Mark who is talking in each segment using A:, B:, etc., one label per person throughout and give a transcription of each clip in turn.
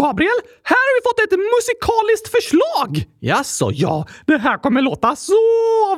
A: Gabriel, här har vi fått ett musikaliskt förslag! Jaså, ja, det här kommer låta så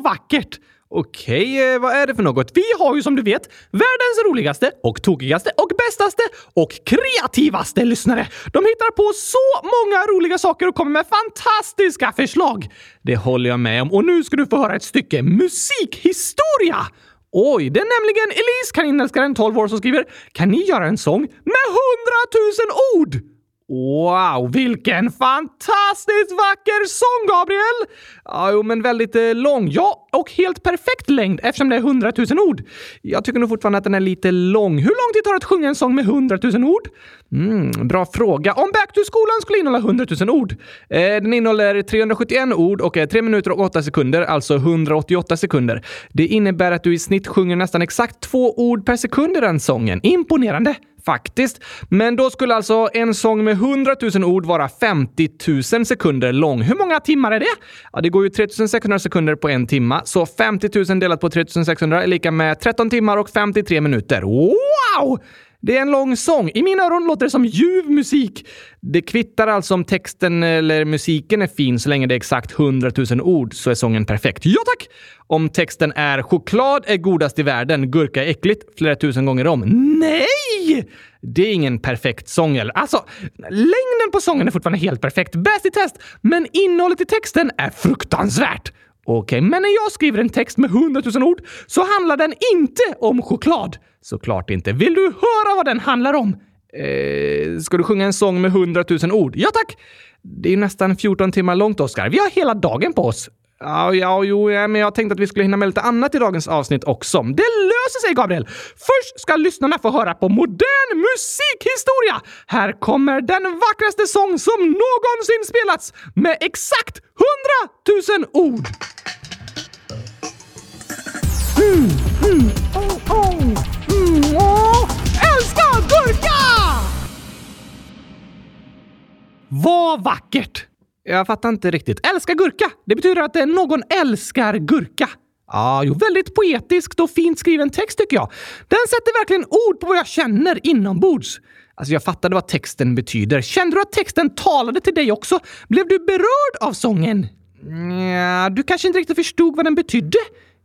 A: vackert! Okej, eh, vad är det för något? Vi har ju som du vet världens roligaste och tokigaste och bästaste och kreativaste lyssnare. De hittar på så många roliga saker och kommer med fantastiska förslag. Det håller jag med om och nu ska du få höra ett stycke musikhistoria. Oj, det är nämligen Elise kaninälskaren 12 år som skriver “Kan ni göra en sång med hundratusen ord?” Wow, vilken fantastiskt vacker sång, Gabriel! Ja, jo, men väldigt eh, lång. Ja, och helt perfekt längd eftersom det är hundratusen ord. Jag tycker nog fortfarande att den är lite lång. Hur lång tid tar det att sjunga en sång med hundratusen ord? Mm, bra fråga. Om Back to skolan skulle innehålla hundratusen ord? Eh, den innehåller 371 ord och eh, är 3 minuter och 8 sekunder, alltså 188 sekunder. Det innebär att du i snitt sjunger nästan exakt två ord per sekund i den sången. Imponerande! Faktiskt. Men då skulle alltså en sång med 100 000 ord vara 50 000 sekunder lång. Hur många timmar är det? Ja, det går ju 3600 sekunder på en timma, så 50 000 delat på 3600 är lika med 13 timmar och 53 minuter. Wow! Det är en lång sång. I mina öron låter det som ljuv musik. Det kvittar alltså om texten eller musiken är fin så länge det är exakt 100 000 ord så är sången perfekt. Ja tack! Om texten är “choklad är godast i världen, gurka är äckligt” flera tusen gånger om. Nej! Det är ingen perfekt sång. Eller? Alltså, längden på sången är fortfarande helt perfekt. Bäst i test. Men innehållet i texten är fruktansvärt. Okej, okay, men när jag skriver en text med hundratusen ord så handlar den inte om choklad. Såklart inte. Vill du höra vad den handlar om? Eh, ska du sjunga en sång med hundratusen ord? Ja tack! Det är nästan 14 timmar långt, Oskar. Vi har hela dagen på oss. Ja, ja, jo, ja, men jag tänkte att vi skulle hinna med lite annat i dagens avsnitt också. Det löser sig, Gabriel! Först ska lyssnarna få höra på modern musikhistoria. Här kommer den vackraste sång som någonsin spelats med exakt 100 000 ord. Mm, mm, oh, oh, mm, oh. Älskar gurka! Vad vackert! Jag fattar inte riktigt. Älska gurka! Det betyder att eh, någon älskar gurka. Ja, jo, väldigt poetiskt och fint skriven text tycker jag. Den sätter verkligen ord på vad jag känner inombords. Alltså jag fattade vad texten betyder. Kände du att texten talade till dig också? Blev du berörd av sången? Ja, du kanske inte riktigt förstod vad den betydde?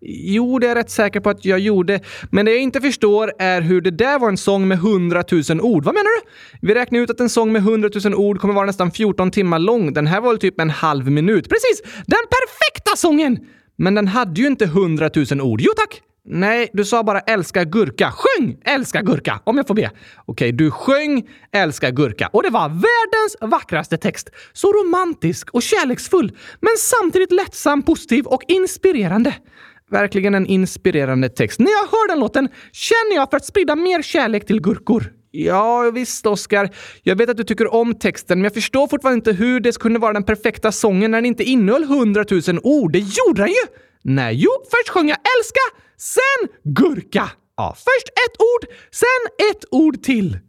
A: Jo, det är jag rätt säker på att jag gjorde. Men det jag inte förstår är hur det där var en sång med 100 000 ord. Vad menar du? Vi räknar ut att en sång med 100 000 ord kommer vara nästan 14 timmar lång. Den här var väl typ en halv minut. Precis! Den perfekta sången! Men den hade ju inte 100 000 ord. Jo tack! Nej, du sa bara älska gurka. Sjung älska gurka, om jag får be. Okej, du sjöng älska gurka och det var världens vackraste text. Så romantisk och kärleksfull, men samtidigt lättsam, positiv och inspirerande. Verkligen en inspirerande text. När jag hör den låten känner jag för att sprida mer kärlek till gurkor. Ja, visst Oskar. Jag vet att du tycker om texten, men jag förstår fortfarande inte hur det kunde vara den perfekta sången när den inte innehöll hundratusen ord. Det gjorde den ju! Nej, jo, först sjöng jag älska, sen gurka. Ja, först ett ord, sen ett ord till.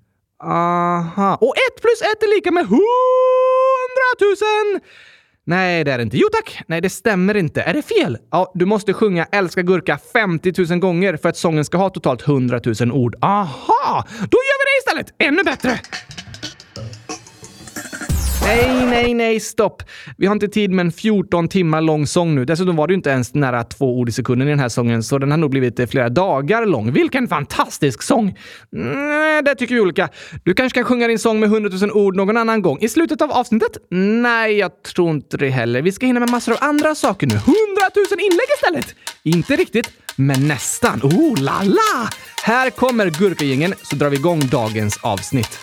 A: Aha. Och ett plus ett är lika med hundratusen! Nej, det är det inte. Jo tack! Nej, det stämmer inte. Är det fel? Ja, du måste sjunga “Älska gurka” 50 000 gånger för att sången ska ha totalt 100 000 ord. Aha! Då gör vi det istället! Ännu bättre! Nej, nej, nej, stopp. Vi har inte tid med en 14 timmar lång sång nu. Dessutom var det ju inte ens nära två ord i sekunden i den här sången, så den har nog blivit eh, flera dagar lång. Vilken fantastisk sång! Mm, det tycker vi olika. Du kanske kan sjunga din sång med 100 000 ord någon annan gång. I slutet av avsnittet? Nej, jag tror inte det heller. Vi ska hinna med massor av andra saker nu. 100 000 inlägg istället! Inte riktigt, men nästan. Oh la la! Här kommer Gurkagängen, så drar vi igång dagens avsnitt.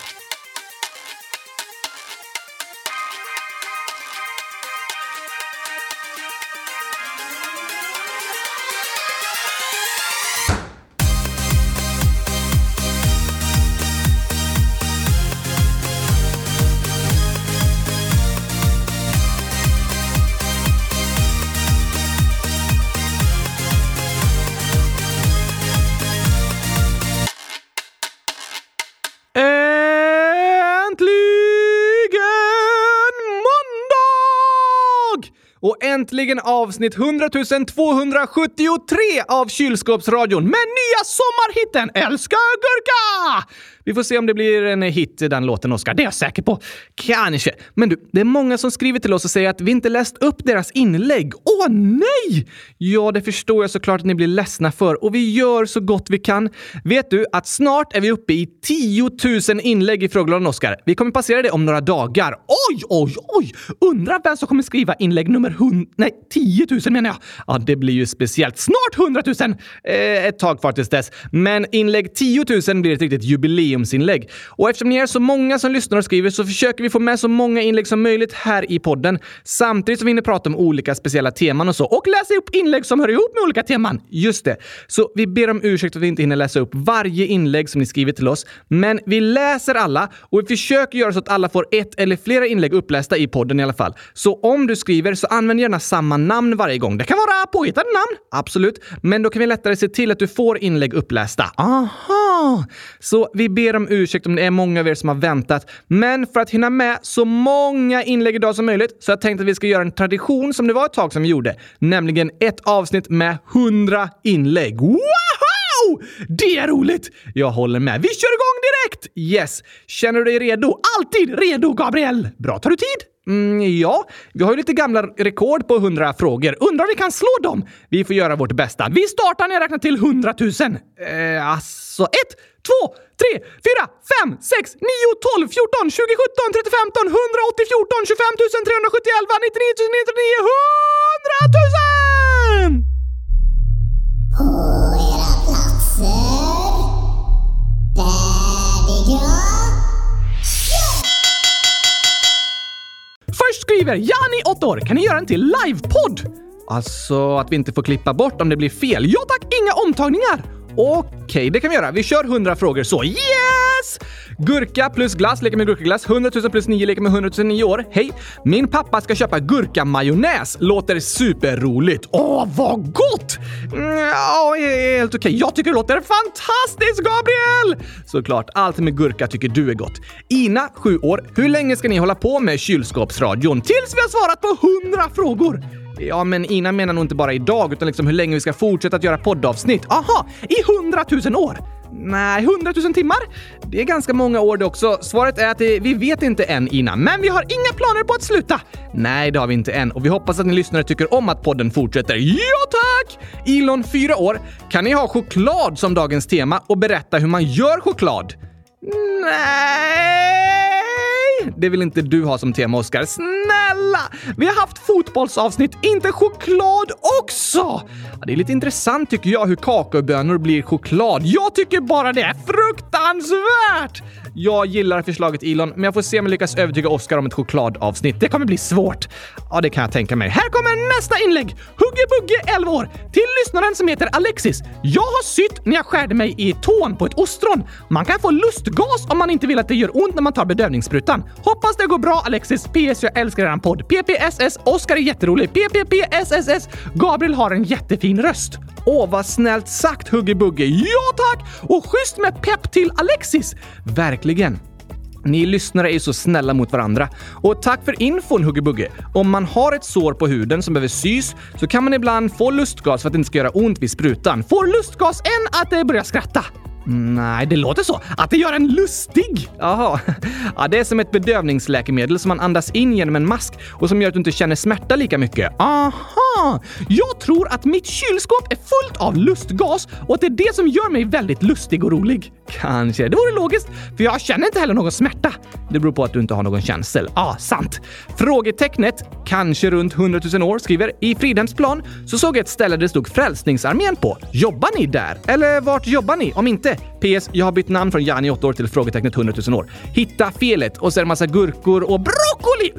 A: Och äntligen avsnitt 100 273 av Kylskåpsradion med nya sommarhitten Älskar gurka! Vi får se om det blir en hit den låten, Oskar. Det är jag säker på. Kanske. Men du, det är många som skriver till oss och säger att vi inte läst upp deras inlägg. Åh nej! Ja, det förstår jag såklart att ni blir ledsna för och vi gör så gott vi kan. Vet du att snart är vi uppe i 10 000 inlägg i frågelådan, Oskar. Vi kommer passera det om några dagar. Oj, oj, oj! Undrar vem som kommer skriva inlägg nummer 100... Nej, 10 000 menar jag. Ja, det blir ju speciellt. Snart 100 000! Eh, ett tag kvar tills dess. Men inlägg 10 000 blir ett riktigt jubileumsinlägg. Och eftersom ni är så många som lyssnar och skriver så försöker vi få med så många inlägg som möjligt här i podden. Samtidigt som vi hinner prata om olika speciella teman och så. Och läsa upp inlägg som hör ihop med olika teman. Just det. Så vi ber om ursäkt att vi inte hinner läsa upp varje inlägg som ni skriver till oss. Men vi läser alla och vi försöker göra så att alla får ett eller flera inlägg upplästa i podden i alla fall. Så om du skriver så använd gärna samma namn varje gång. Det kan vara påhittade namn, absolut. Men då kan vi lättare se till att du får inlägg upplästa. Aha! Så vi ber om ursäkt om det är många av er som har väntat. Men för att hinna med så många inlägg idag som möjligt så har jag tänkt att vi ska göra en tradition som det var ett tag som vi gjorde. Nämligen ett avsnitt med 100 inlägg. Wow! Det är roligt! Jag håller med. Vi kör igång direkt! Yes! Känner du dig redo? Alltid redo, Gabriel! Bra, tar du tid? Mm, ja, vi har ju lite gamla rekord på 100 frågor. Undrar om vi kan slå dem? Vi får göra vårt bästa. Vi startar när jag räknar till 100 000. Eh, alltså, ett, två, tre, fyra, fem, sex, nio, tolv, fjorton, tjugo, sjutton, 30, 15, 100, 80, 14, 25 370, 11, 99 000, 100 000!
B: På era platser.
A: Där skriver Jani, 8 år. Kan ni göra en till livepodd? Alltså att vi inte får klippa bort om det blir fel. Ja tack, inga omtagningar! Okej, det kan vi göra. Vi kör 100 frågor så yes! Gurka plus glass leker med gurkaglass. 100 000 plus 9 leker med 100 000 9 år. Hej! Min pappa ska köpa gurkamajonnäs. Låter superroligt. Åh, vad gott! Mm, Ja, helt okej. Jag tycker det låter fantastiskt, Gabriel! Såklart, allt med gurka tycker du är gott. Ina, 7 år. Hur länge ska ni hålla på med kylskåpsradion? Tills vi har svarat på 100 frågor! Ja, men Ina menar nog inte bara idag, utan liksom hur länge vi ska fortsätta att göra poddavsnitt. Aha! I hundratusen år! Nej, hundratusen timmar? Det är ganska många år det också. Svaret är att vi vet inte än, Ina, men vi har inga planer på att sluta. Nej, det har vi inte än och vi hoppas att ni lyssnare tycker om att podden fortsätter. Ja, tack! Elon, fyra år. Kan ni ha choklad som dagens tema och berätta hur man gör choklad? Nej! Det vill inte du ha som tema, Oskar. Snälla! Vi har haft fotbollsavsnitt, inte choklad också! Ja, det är lite intressant tycker jag hur kakaobönor blir choklad. Jag tycker bara det är fruktansvärt! Jag gillar förslaget Elon, men jag får se om jag lyckas övertyga Oscar om ett chokladavsnitt. Det kommer bli svårt. Ja, det kan jag tänka mig. Här kommer nästa inlägg! Hugge Bugge, 11 år. Till lyssnaren som heter Alexis. Jag har sytt när jag skärde mig i tån på ett ostron. Man kan få lustgas om man inte vill att det gör ont när man tar bedövningssprutan. Hoppas det går bra Alexis. PS. Jag älskar eran podd. PPSS. Oskar är jätterolig. PPPSSS. Gabriel har en jättefin röst. Åh, vad snällt sagt Hugge Bugge. Ja tack! Och schysst med pepp till Alexis. Verkligen. Ni lyssnare är så snälla mot varandra. Och tack för infon Huggebugge. Om man har ett sår på huden som behöver sys så kan man ibland få lustgas för att det inte ska göra ont vid sprutan. Får lustgas än att det börjar skratta. Nej, det låter så. Att det gör en lustig. Jaha. Ja, det är som ett bedövningsläkemedel som man andas in genom en mask och som gör att du inte känner smärta lika mycket. Aha! Jag tror att mitt kylskåp är fullt av lustgas och att det är det som gör mig väldigt lustig och rolig. Kanske. Det vore logiskt, för jag känner inte heller någon smärta. Det beror på att du inte har någon känsel. Ja, sant. Frågetecknet, kanske runt 100 000 år, skriver i Fridhemsplan så såg jag ett ställe där det stod Frälsningsarmén på. Jobbar ni där? Eller vart jobbar ni? Om inte, PS. Jag har bytt namn från Jani 8 år till frågetecknet 100 000 år. Hitta felet och så är det massa gurkor och broccoli!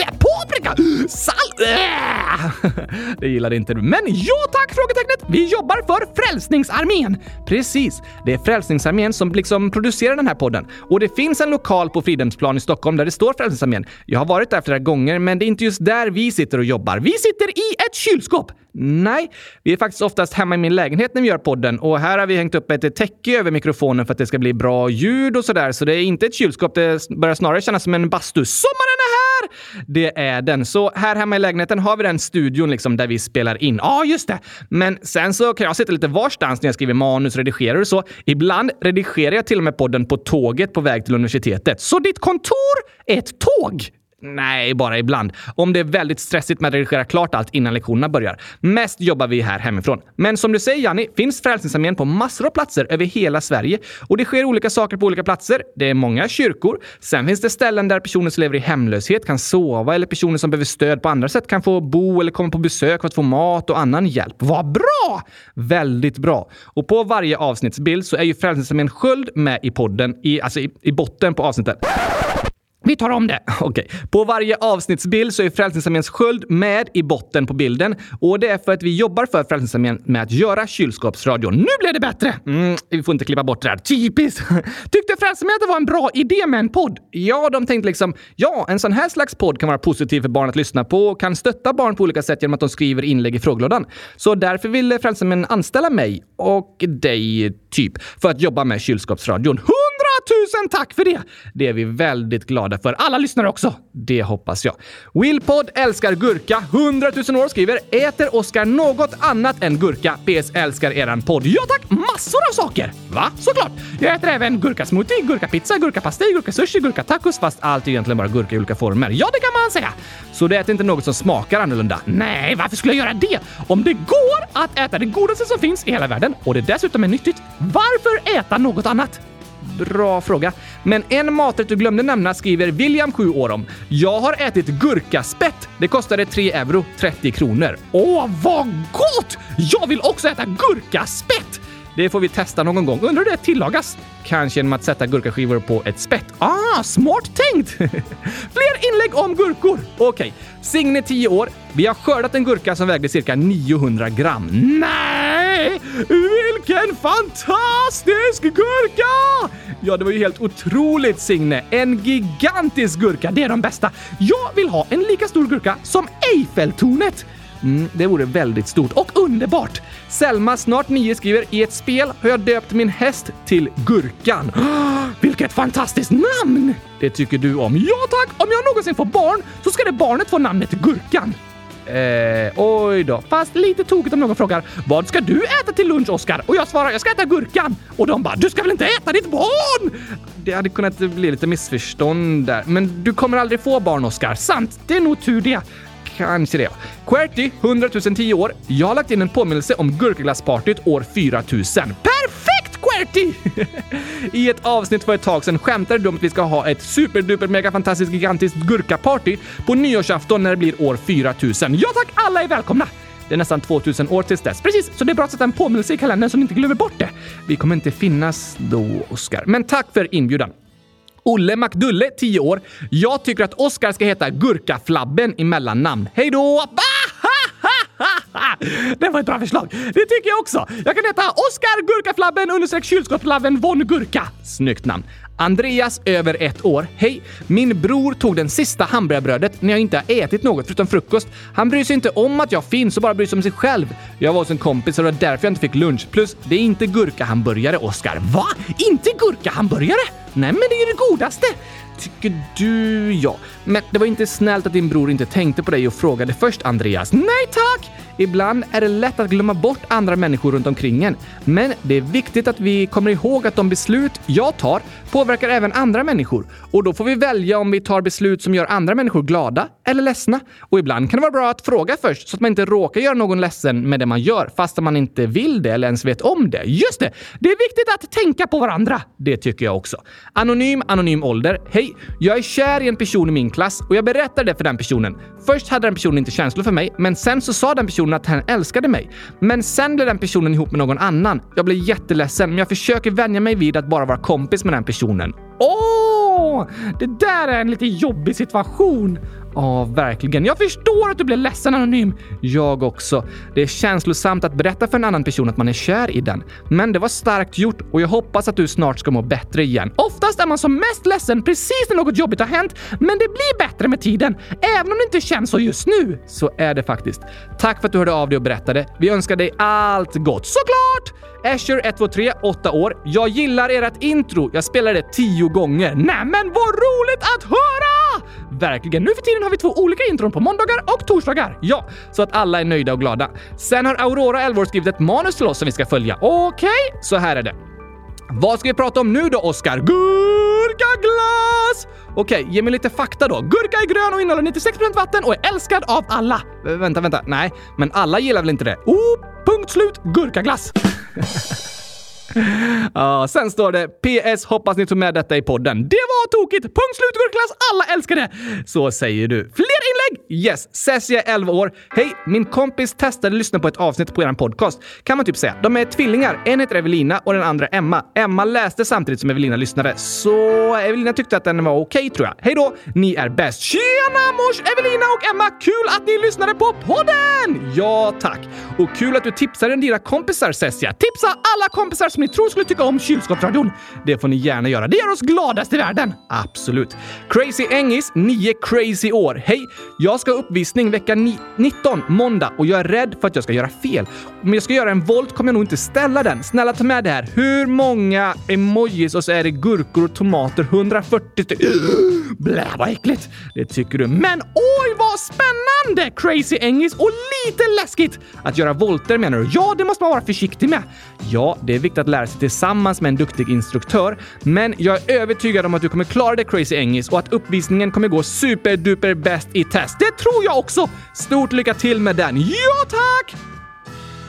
A: Äh, paprika! Salt! Äh. Det gillade inte du. Men ja tack frågetecknet! Vi jobbar för Frälsningsarmén! Precis. Det är Frälsningsarmén som liksom producerar den här podden. Och det finns en lokal på Fridhemsplan i Stockholm där det står Frälsningsarmén. Jag har varit där flera gånger, men det är inte just där vi sitter och jobbar. Vi sitter i ett kylskåp! Nej, vi är faktiskt oftast hemma i min lägenhet när vi gör podden och här har vi hängt upp ett täcke över mikrofonen för att det ska bli bra ljud och sådär. Så det är inte ett kylskåp, det börjar snarare kännas som en bastu. Sommaren är här! Det är den. Så här hemma i lägenheten har vi den studion liksom där vi spelar in. Ja, just det. Men sen så kan jag sitta lite varstans när jag skriver manus, redigerar och så. Ibland redigerar jag till och med podden på tåget på väg till universitetet. Så ditt kontor är ett tåg? Nej, bara ibland. Om det är väldigt stressigt med att redigera klart allt innan lektionerna börjar. Mest jobbar vi här hemifrån. Men som du säger Janni, finns Frälsningsarmén på massor av platser över hela Sverige och det sker olika saker på olika platser. Det är många kyrkor. Sen finns det ställen där personer som lever i hemlöshet kan sova eller personer som behöver stöd på andra sätt kan få bo eller komma på besök för att få mat och annan hjälp. Vad bra! Väldigt bra. Och på varje avsnittsbild så är ju Frälsningsarmén sköld med i podden, i, alltså i, i botten på avsnittet. Vi tar om det. Okej. På varje avsnittsbild så är Frälsningsarméns sköld med i botten på bilden. Och det är för att vi jobbar för Frälsningsarmén med att göra kylskåpsradion. Nu blev det bättre! Mm, vi får inte klippa bort det här. Typiskt! Tyckte Frälsningsarmén att det var en bra idé med en podd? Ja, de tänkte liksom, ja, en sån här slags podd kan vara positiv för barn att lyssna på och kan stötta barn på olika sätt genom att de skriver inlägg i frågelådan. Så därför ville Frälsningsarmén anställa mig och dig, typ, för att jobba med kylskåpsradion. Tusen tack för det! Det är vi väldigt glada för. Alla lyssnare också. Det hoppas jag. Willpod älskar gurka. 100 000 år skriver “Äter Oskar något annat än gurka? PS älskar eran podd.” Ja tack! Massor av saker! Va? Såklart! Jag äter även gurkasmoothie, gurkapizza, gurkapastej, gurkasushi, gurkatacos fast allt är egentligen bara gurka i olika former. Ja, det kan man säga. Så du äter inte något som smakar annorlunda? Nej, varför skulle jag göra det? Om det går att äta det godaste som finns i hela världen och det dessutom är nyttigt, varför äta något annat? Bra fråga. Men en maträtt du glömde nämna skriver William, 7 år om. Jag har ätit gurkaspett. Det kostade 3 euro, 30 kronor. Åh, vad gott! Jag vill också äta gurkaspett! Det får vi testa någon gång. Undrar hur det tillagas? Kanske genom att sätta gurkaskivor på ett spett. Ah, smart tänkt! Fler inlägg om gurkor. Okej. Okay. Signe, 10 år. Vi har skördat en gurka som vägde cirka 900 gram. Nej! Vilken fantastisk gurka! Ja, det var ju helt otroligt Signe. En gigantisk gurka, det är de bästa. Jag vill ha en lika stor gurka som Eiffeltornet. Mm, det vore väldigt stort och underbart. Selma, snart nio, skriver i ett spel har jag döpt min häst till Gurkan. Oh, vilket fantastiskt namn! Det tycker du om. Ja tack! Om jag någonsin får barn så ska det barnet få namnet Gurkan. Eh, oj då. Fast lite tokigt om någon frågar vad ska du äta till lunch Oskar? Och jag svarar jag ska äta gurkan. Och de bara du ska väl inte äta ditt barn? Det hade kunnat bli lite missförstånd där. Men du kommer aldrig få barn Oskar. Sant, det är nog tur det. Kanske det. Querty, 100 010 år. Jag har lagt in en påminnelse om gurkaglasspartyt år 4000. Perfekt Querty! I ett avsnitt för ett tag sedan skämtade du om att vi ska ha ett superduper mega fantastiskt gigantiskt gurkaparty på nyårsafton när det blir år 4000. Ja tack, alla är välkomna! Det är nästan 2000 år tills dess. Precis, så det är bra att sätta en påminnelse i kalendern så ni inte glömmer bort det. Vi kommer inte finnas då, Oskar. Men tack för inbjudan. Olle McDulle, 10 år. Jag tycker att Oskar ska heta Gurkaflabben i mellannamn. Hej då! Det var ett bra förslag. Det tycker jag också. Jag kan heta Oskar Gurkaflabben understreck kylskåpsflabben von Gurka. Snyggt namn. Andreas, över ett år. Hej! Min bror tog den sista hamburgarbrödet när jag inte har ätit något förutom frukost. Han bryr sig inte om att jag finns och bara bryr sig om sig själv. Jag var hos en kompis och det var därför jag inte fick lunch. Plus, det är inte gurkahamburgare, Oskar. Va? Inte gurkahamburgare? Nej, men det är ju det godaste! Tycker du, ja. Men det var inte snällt att din bror inte tänkte på dig och frågade först, Andreas. Nej tack! Ibland är det lätt att glömma bort andra människor runt omkring en. Men det är viktigt att vi kommer ihåg att de beslut jag tar påverkar även andra människor. Och då får vi välja om vi tar beslut som gör andra människor glada eller ledsna. Och ibland kan det vara bra att fråga först så att man inte råkar göra någon ledsen med det man gör fast man inte vill det eller ens vet om det. Just det! Det är viktigt att tänka på varandra. Det tycker jag också. Anonym, anonym ålder. Hej! Jag är kär i en person i min klass och jag berättade det för den personen. Först hade den personen inte känslor för mig, men sen så sa den personen att han älskade mig. Men sen blev den personen ihop med någon annan. Jag blev jätteledsen, men jag försöker vänja mig vid att bara vara kompis med den personen. Åh! Det där är en lite jobbig situation. Ja, verkligen. Jag förstår att du blir ledsen anonym. Jag också. Det är känslosamt att berätta för en annan person att man är kär i den. Men det var starkt gjort och jag hoppas att du snart ska må bättre igen. Oftast är man som mest ledsen precis när något jobbigt har hänt, men det blir bättre med tiden. Även om det inte känns så just nu. Så är det faktiskt. Tack för att du hörde av dig och berättade. Vi önskar dig allt gott. Såklart! Asher 123, 8 år. Jag gillar ert intro. Jag spelade det tio gånger. Nämen vad roligt att höra! Verkligen. Nu för tiden har vi två olika intron på måndagar och torsdagar. Ja, så att alla är nöjda och glada. Sen har Aurora 11 år skrivit ett manus till oss som vi ska följa. Okej, okay, så här är det. Vad ska vi prata om nu då, Oskar? Gurkaglass! Okej, ge mig lite fakta då. Gurka är grön och innehåller 96% vatten och är älskad av alla. V vänta, vänta. Nej, men alla gillar väl inte det? Oh, punkt slut. Gurkaglass. ah, sen står det PS. Hoppas ni tog med detta i podden. Det var tokigt! Punkt slut gurkglass! Alla älskar det! Så säger du. Fler inlägg? Yes! Cessia 11 år. Hej! Min kompis testade lyssna på ett avsnitt på er podcast. Kan man typ säga. De är tvillingar. En heter Evelina och den andra Emma. Emma läste samtidigt som Evelina lyssnade, så Evelina tyckte att den var okej okay, tror jag. Hej då! Ni är bäst! Tjena mors! Evelina och Emma! Kul att ni lyssnade på podden! Ja, tack! Och kul att du tipsade dina kompisar Cessia. Tipsa alla kompisar som ni tror skulle tycka om kylskåpsradion. Det får ni gärna göra. Det gör oss gladast i världen. Absolut. Crazy Engis, 9 crazy år. Hej! Jag ska ha uppvisning vecka 19, måndag, och jag är rädd för att jag ska göra fel. Om jag ska göra en volt kommer jag nog inte ställa den. Snälla ta med det här. Hur många emojis och så är det gurkor och tomater? 140 stycken. Blä, vad äckligt! Det tycker du. Men oj, vad spännande! Crazy Engis och lite läskigt! Att göra volter menar du? Ja, det måste man vara försiktig med. Ja, det är viktigt att lära sig tillsammans med en duktig instruktör, men jag är övertygad om att du kommer klara det Crazy Engis och att uppvisningen kommer gå superduper bäst i test. Det tror jag också! Stort lycka till med den. Ja, tack!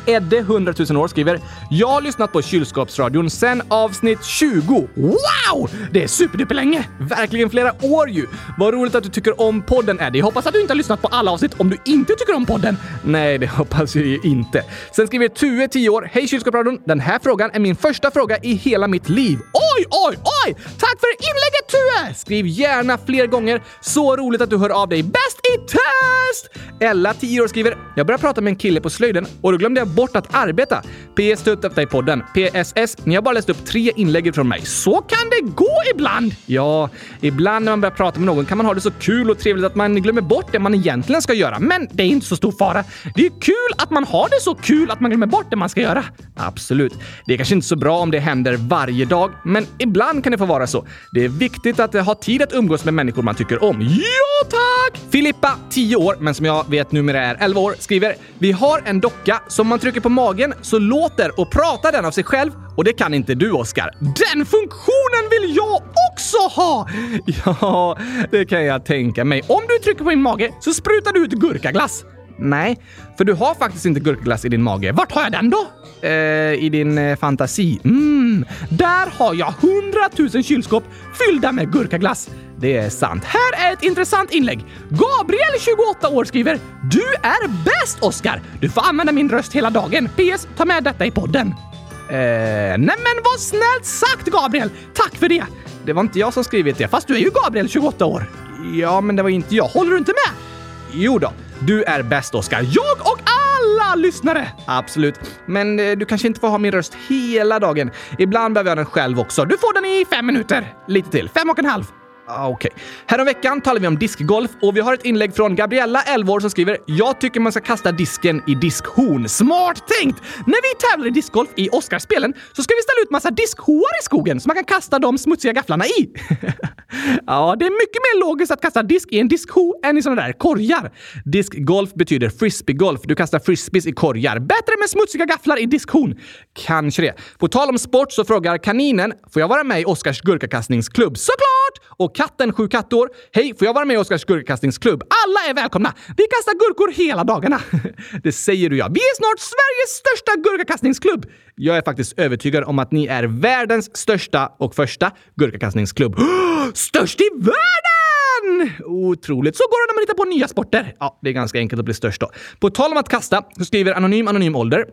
A: Edde, 100 000 år, skriver “Jag har lyssnat på kylskåpsradion sen avsnitt 20. Wow! Det är superduper länge! Verkligen flera år ju! Vad roligt att du tycker om podden, Eddie. Jag hoppas att du inte har lyssnat på alla avsnitt om du inte tycker om podden. Nej, det hoppas jag ju inte. Sen skriver Tue, 10 år. Hej kylskåpsradion! Den här frågan är min första fråga i hela mitt liv. Oj, oj, oj! Tack för inlägget Tue! Skriv gärna fler gånger. Så roligt att du hör av dig. Bäst i test! Ella, 10 år, skriver “Jag började prata med en kille på slöjden och då glömde jag bort att arbeta. PS ta upp detta i podden. PSS. Ni har bara läst upp tre inlägg från mig. Så kan det gå ibland! Ja, ibland när man börjar prata med någon kan man ha det så kul och trevligt att man glömmer bort det man egentligen ska göra. Men det är inte så stor fara. Det är kul att man har det så kul att man glömmer bort det man ska göra. Absolut. Det är kanske inte så bra om det händer varje dag, men ibland kan det få vara så. Det är viktigt att ha tid att umgås med människor man tycker om. Ja, tack! Filippa, 10 år, men som jag vet numera är 11 år, skriver “Vi har en docka som man trycker på magen så låter och pratar den av sig själv och det kan inte du, Oskar. Den funktionen vill jag också ha! Ja, det kan jag tänka mig. Om du trycker på min mage så sprutar du ut gurkaglass. Nej, för du har faktiskt inte gurkaglass i din mage. Vart har jag den då? Eh, I din eh, fantasi. Mm, där har jag hundratusen kylskåp fyllda med gurkaglass. Det är sant. Här är ett intressant inlägg. Gabriel, 28 år, skriver “Du är bäst, Oskar! Du får använda min röst hela dagen. PS. Ta med detta i podden.” Eh, nej men vad snällt sagt, Gabriel! Tack för det! Det var inte jag som skrivit det, fast du är ju Gabriel, 28 år. Ja, men det var inte jag. Håller du inte med? Jo då. Du är bäst, Oskar. Jag och alla alla lyssnare! Absolut. Men eh, du kanske inte får ha min röst hela dagen. Ibland behöver jag den själv också. Du får den i fem minuter. Lite till. Fem och en halv. Ah, Okej. Okay. Häromveckan talade vi om diskgolf och vi har ett inlägg från Gabriella, 11 år, som skriver “Jag tycker man ska kasta disken i diskhorn. Smart tänkt! När vi tävlar i discgolf i Oscarsspelen så ska vi ställa ut massa diskhoar i skogen som man kan kasta de smutsiga gafflarna i. ja, det är mycket mer logiskt att kasta disk i en diskho än i såna där korgar. Diskgolf betyder frisbeegolf. Du kastar frisbees i korgar. Bättre med smutsiga gafflar i diskhorn. Kanske det. På tal om sport så frågar kaninen “Får jag vara med i Oscars gurkakastningsklubb?” Såklart! Och katten, sju kattår. Hej, får jag vara med i Oskars gurkakastningsklubb? Alla är välkomna! Vi kastar gurkor hela dagarna. det säger du ja. Vi är snart Sveriges största gurkakastningsklubb. Jag är faktiskt övertygad om att ni är världens största och första gurkakastningsklubb. Störst i världen! Otroligt. Så går det när man hittar på nya sporter. Ja, det är ganska enkelt att bli störst då. På tal om att kasta så skriver Anonym Anonym Ålder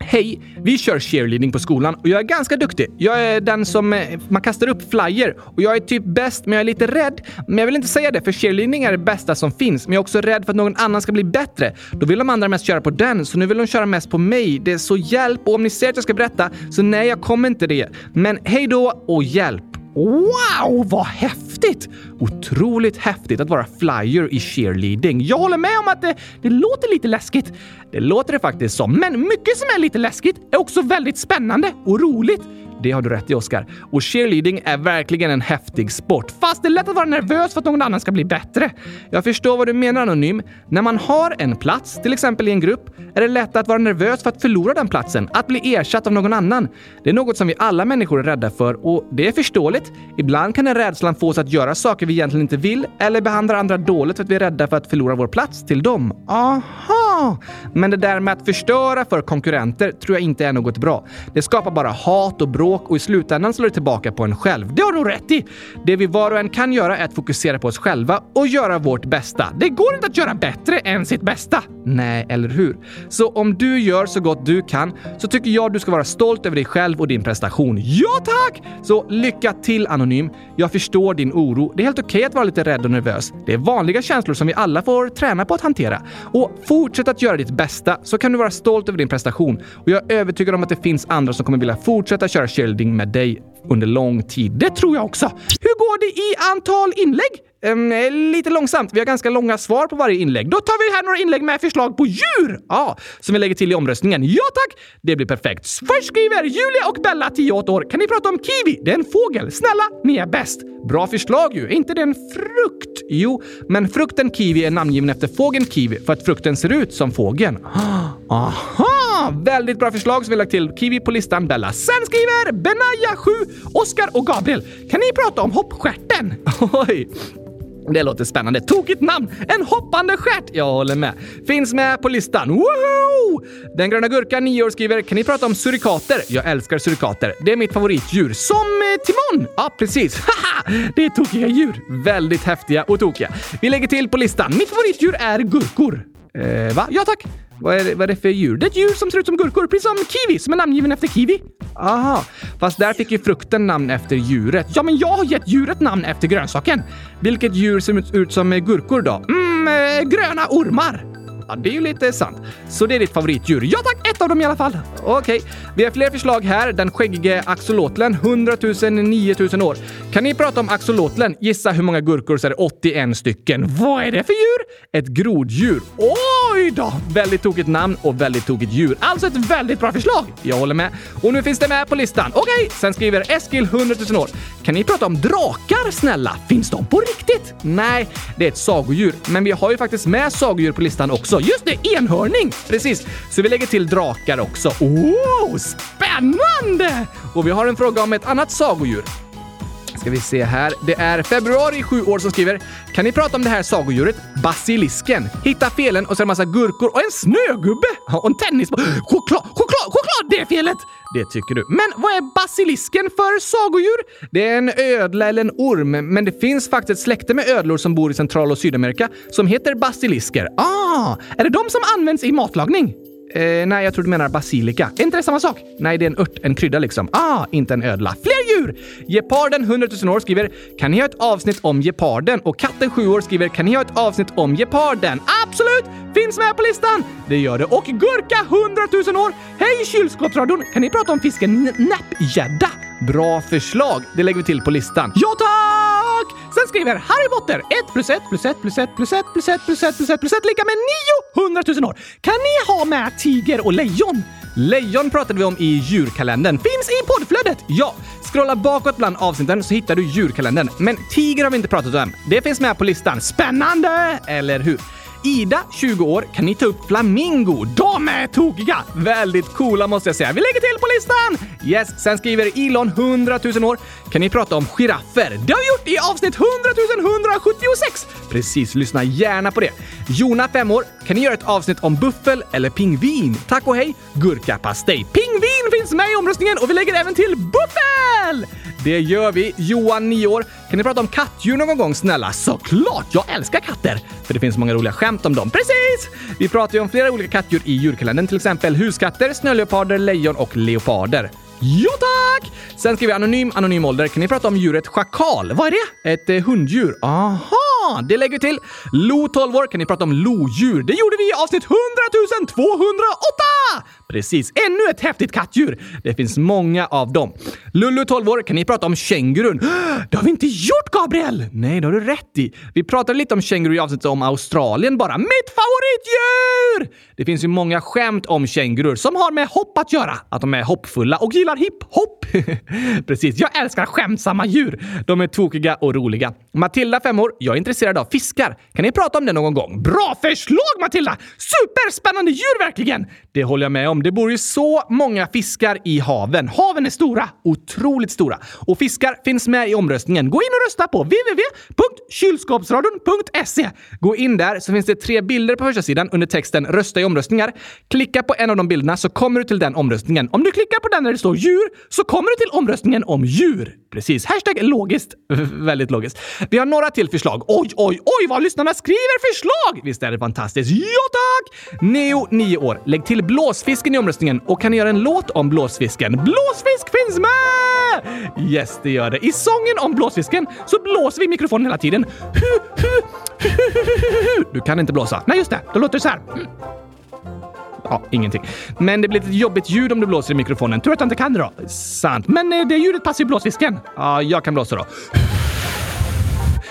A: Hej! Vi kör cheerleading på skolan och jag är ganska duktig. Jag är den som eh, man kastar upp flyer och jag är typ bäst, men jag är lite rädd. Men jag vill inte säga det, för cheerleading är det bästa som finns. Men jag är också rädd för att någon annan ska bli bättre. Då vill de andra mest köra på den, så nu vill de köra mest på mig. Det är så hjälp och om ni säger att jag ska berätta, så nej, jag kommer inte det. Men hej då och hjälp! Wow, vad häftigt! Otroligt häftigt att vara flyer i cheerleading. Jag håller med om att det, det låter lite läskigt. Det låter det faktiskt som, men mycket som är lite läskigt är också väldigt spännande och roligt. Det har du rätt i, Oskar. Och cheerleading är verkligen en häftig sport. Fast det är lätt att vara nervös för att någon annan ska bli bättre. Jag förstår vad du menar, Anonym. När man har en plats, till exempel i en grupp, är det lätt att vara nervös för att förlora den platsen, att bli ersatt av någon annan. Det är något som vi alla människor är rädda för och det är förståeligt. Ibland kan den rädslan få oss att göra saker vi egentligen inte vill eller behandla andra dåligt för att vi är rädda för att förlora vår plats till dem. Aha! Men det där med att förstöra för konkurrenter tror jag inte är något bra. Det skapar bara hat och bråk och i slutändan slår det tillbaka på en själv. Det har du rätt i! Det vi var och en kan göra är att fokusera på oss själva och göra vårt bästa. Det går inte att göra bättre än sitt bästa. Nej, eller hur? Så om du gör så gott du kan så tycker jag du ska vara stolt över dig själv och din prestation. Ja tack! Så lycka till Anonym. Jag förstår din oro. Det är helt okej okay att vara lite rädd och nervös. Det är vanliga känslor som vi alla får träna på att hantera. Och fortsätt att göra ditt bästa så kan du vara stolt över din prestation. Och jag är övertygad om att det finns andra som kommer vilja fortsätta köra Sheldon Maday under lång tid. Det tror jag också. Hur går det i antal inlägg? Um, lite långsamt. Vi har ganska långa svar på varje inlägg. Då tar vi här några inlägg med förslag på djur! Ja, som vi lägger till i omröstningen. Ja tack! Det blir perfekt. Först skriver Julia och Bella, 10 år. Kan ni prata om kiwi? Det är en fågel. Snälla, ni är bäst. Bra förslag ju. Är inte det en frukt? Jo, men frukten kiwi är namngiven efter fågeln kiwi för att frukten ser ut som fågeln. Aha! Väldigt bra förslag som vi lagt till kiwi på listan, Bella. Sen skriver Benaya 7, Oskar och Gabriel. Kan ni prata om hoppstjärten? Oj! Det låter spännande. Tokigt namn! En hoppande stjärt! Jag håller med. Finns med på listan. Woho! Den gröna gurkan, 9 år, skriver “Kan ni prata om surikater? Jag älskar surikater. Det är mitt favoritdjur. Som eh, Timon! Ja, precis. Haha! Det är tokiga djur. Väldigt häftiga och tokiga. Vi lägger till på listan. Mitt favoritdjur är gurkor. Eh, va? Ja, tack. Vad är, det, vad är det för djur? Det är ett djur som ser ut som gurkor, precis som kiwi som är namngiven efter kiwi. Aha, fast där fick ju frukten namn efter djuret. Ja, men jag har gett djuret namn efter grönsaken. Vilket djur ser ut som gurkor då? Mm, eh, gröna ormar. Ja, det är ju lite sant. Så det är ditt favoritdjur? Ja tack, ett av dem i alla fall. Okej, okay. vi har fler förslag här. Den skäggige axolotlen, 100 000, 9 000 år. Kan ni prata om axolotlen? Gissa hur många gurkor så är det 81 stycken. Vad är det för djur? Ett groddjur. Oj då! Väldigt tokigt namn och väldigt tokigt djur. Alltså ett väldigt bra förslag. Jag håller med. Och nu finns det med på listan. Okej, okay. sen skriver Eskil, 100 000 år. Kan ni prata om drakar snälla? Finns de på riktigt? Nej, det är ett sagodjur. Men vi har ju faktiskt med sagodjur på listan också. Just det, enhörning! Precis, så vi lägger till drakar också. Oh, spännande! Och vi har en fråga om ett annat sagodjur. Ska vi se här. Det är februari 7 år som skriver Kan ni prata om det här sagodjuret? Basilisken. Hitta felen och så är det en massa gurkor och en snögubbe och en tennisboll. Choklad, choklad, choklad! Det är felet! Det tycker du. Men vad är basilisken för sagodjur? Det är en ödla eller en orm, men det finns faktiskt ett släkte med ödlor som bor i Central och Sydamerika som heter basilisker. Ah, är det de som används i matlagning? Eh, nej, jag tror du menar basilika. Är inte det samma sak? Nej, det är en ört, en krydda liksom. Ah, inte en ödla. Fler djur! Geparden, 100 000 år, skriver “Kan ni ha ett avsnitt om geparden?” och katten, 7 år, skriver “Kan ni ha ett avsnitt om geparden?” Absolut! Finns med på listan! Det gör det. Och Gurka, 100 000 år! Hej kylskåpsradion! Kan ni prata om fisken näppgädda? Bra förslag! Det lägger vi till på listan. Ja, tack! Sen skriver Harry Potter 1 plus 1 plus 1 plus 1 plus 1 plus 1 plus 1 plus 1 plus 1 lika med 900 000 år. Kan ni ha med tiger och lejon? Lejon pratade vi om i djurkalendern. Finns i poddflödet! Ja! Scrolla bakåt bland avsnitten så hittar du djurkalendern. Men tiger har vi inte pratat om. Det finns med på listan. Spännande! Eller hur? Ida, 20 år, kan ni ta upp flamingo? De är tokiga! Väldigt coola måste jag säga. Vi lägger till på listan! Yes, sen skriver Elon, 100 000 år, kan ni prata om giraffer? Det har vi gjort i avsnitt 100 176! Precis, lyssna gärna på det. Jona, 5 år, kan ni göra ett avsnitt om buffel eller pingvin? Tack och hej, gurkapastej. Pingvin finns med i omröstningen och vi lägger även till buffel! Det gör vi. Johan, 9 år. Kan ni prata om kattdjur någon gång snälla? Såklart! Jag älskar katter! För det finns många roliga skämt om dem. Precis! Vi pratar ju om flera olika kattdjur i djurkalendern, till exempel huskatter, snöleoparder, lejon och leoparder. Jo tack! Sen skriver vi anonym, anonym ålder. Kan ni prata om djuret schakal? Vad är det? Ett eh, hunddjur. Aha! Det lägger vi till. Lo 12 år. Kan ni prata om lodjur? Det gjorde vi i avsnitt 100 208! Precis, ännu ett häftigt kattdjur. Det finns många av dem. Lullu 12 år. Kan ni prata om kängurun? Det har vi inte gjort, Gabriel! Nej, det har du rätt i. Vi pratade lite om känguru i avsnittet om Australien bara. Mitt favoritdjur! Det finns ju många skämt om kängurur som har med hopp att göra. Att de är hoppfulla och gillar hiphop. Precis, jag älskar skämtsamma djur. De är tokiga och roliga. Matilda, fem år, jag är inte intresserad av fiskar. Kan ni prata om det någon gång? Bra förslag Matilda! Superspännande djur verkligen! Det håller jag med om. Det bor ju så många fiskar i haven. Haven är stora. Otroligt stora. Och fiskar finns med i omröstningen. Gå in och rösta på www.kylskåpsradion.se. Gå in där så finns det tre bilder på första sidan under texten “Rösta i omröstningar”. Klicka på en av de bilderna så kommer du till den omröstningen. Om du klickar på den där det står djur så kommer du till omröstningen om djur. Precis. Hashtag logiskt. Väldigt logiskt. Vi har några till förslag. Oj, oj, oj vad lyssnarna skriver förslag! Visst är det fantastiskt? Ja tack! Neo, 9 år. Lägg till blåsfisken i omröstningen och kan ni göra en låt om blåsfisken? Blåsfisk finns med! Yes, det gör det. I sången om blåsfisken så blåser vi i mikrofonen hela tiden. Du kan inte blåsa. Nej, just det. Då låter det så här. Mm. Ja, ingenting. Men det blir ett jobbigt ljud om du blåser i mikrofonen. Tur att jag inte kan det då. Sant. Men eh, det ljudet passar ju blåsfisken. Ja, jag kan blåsa då.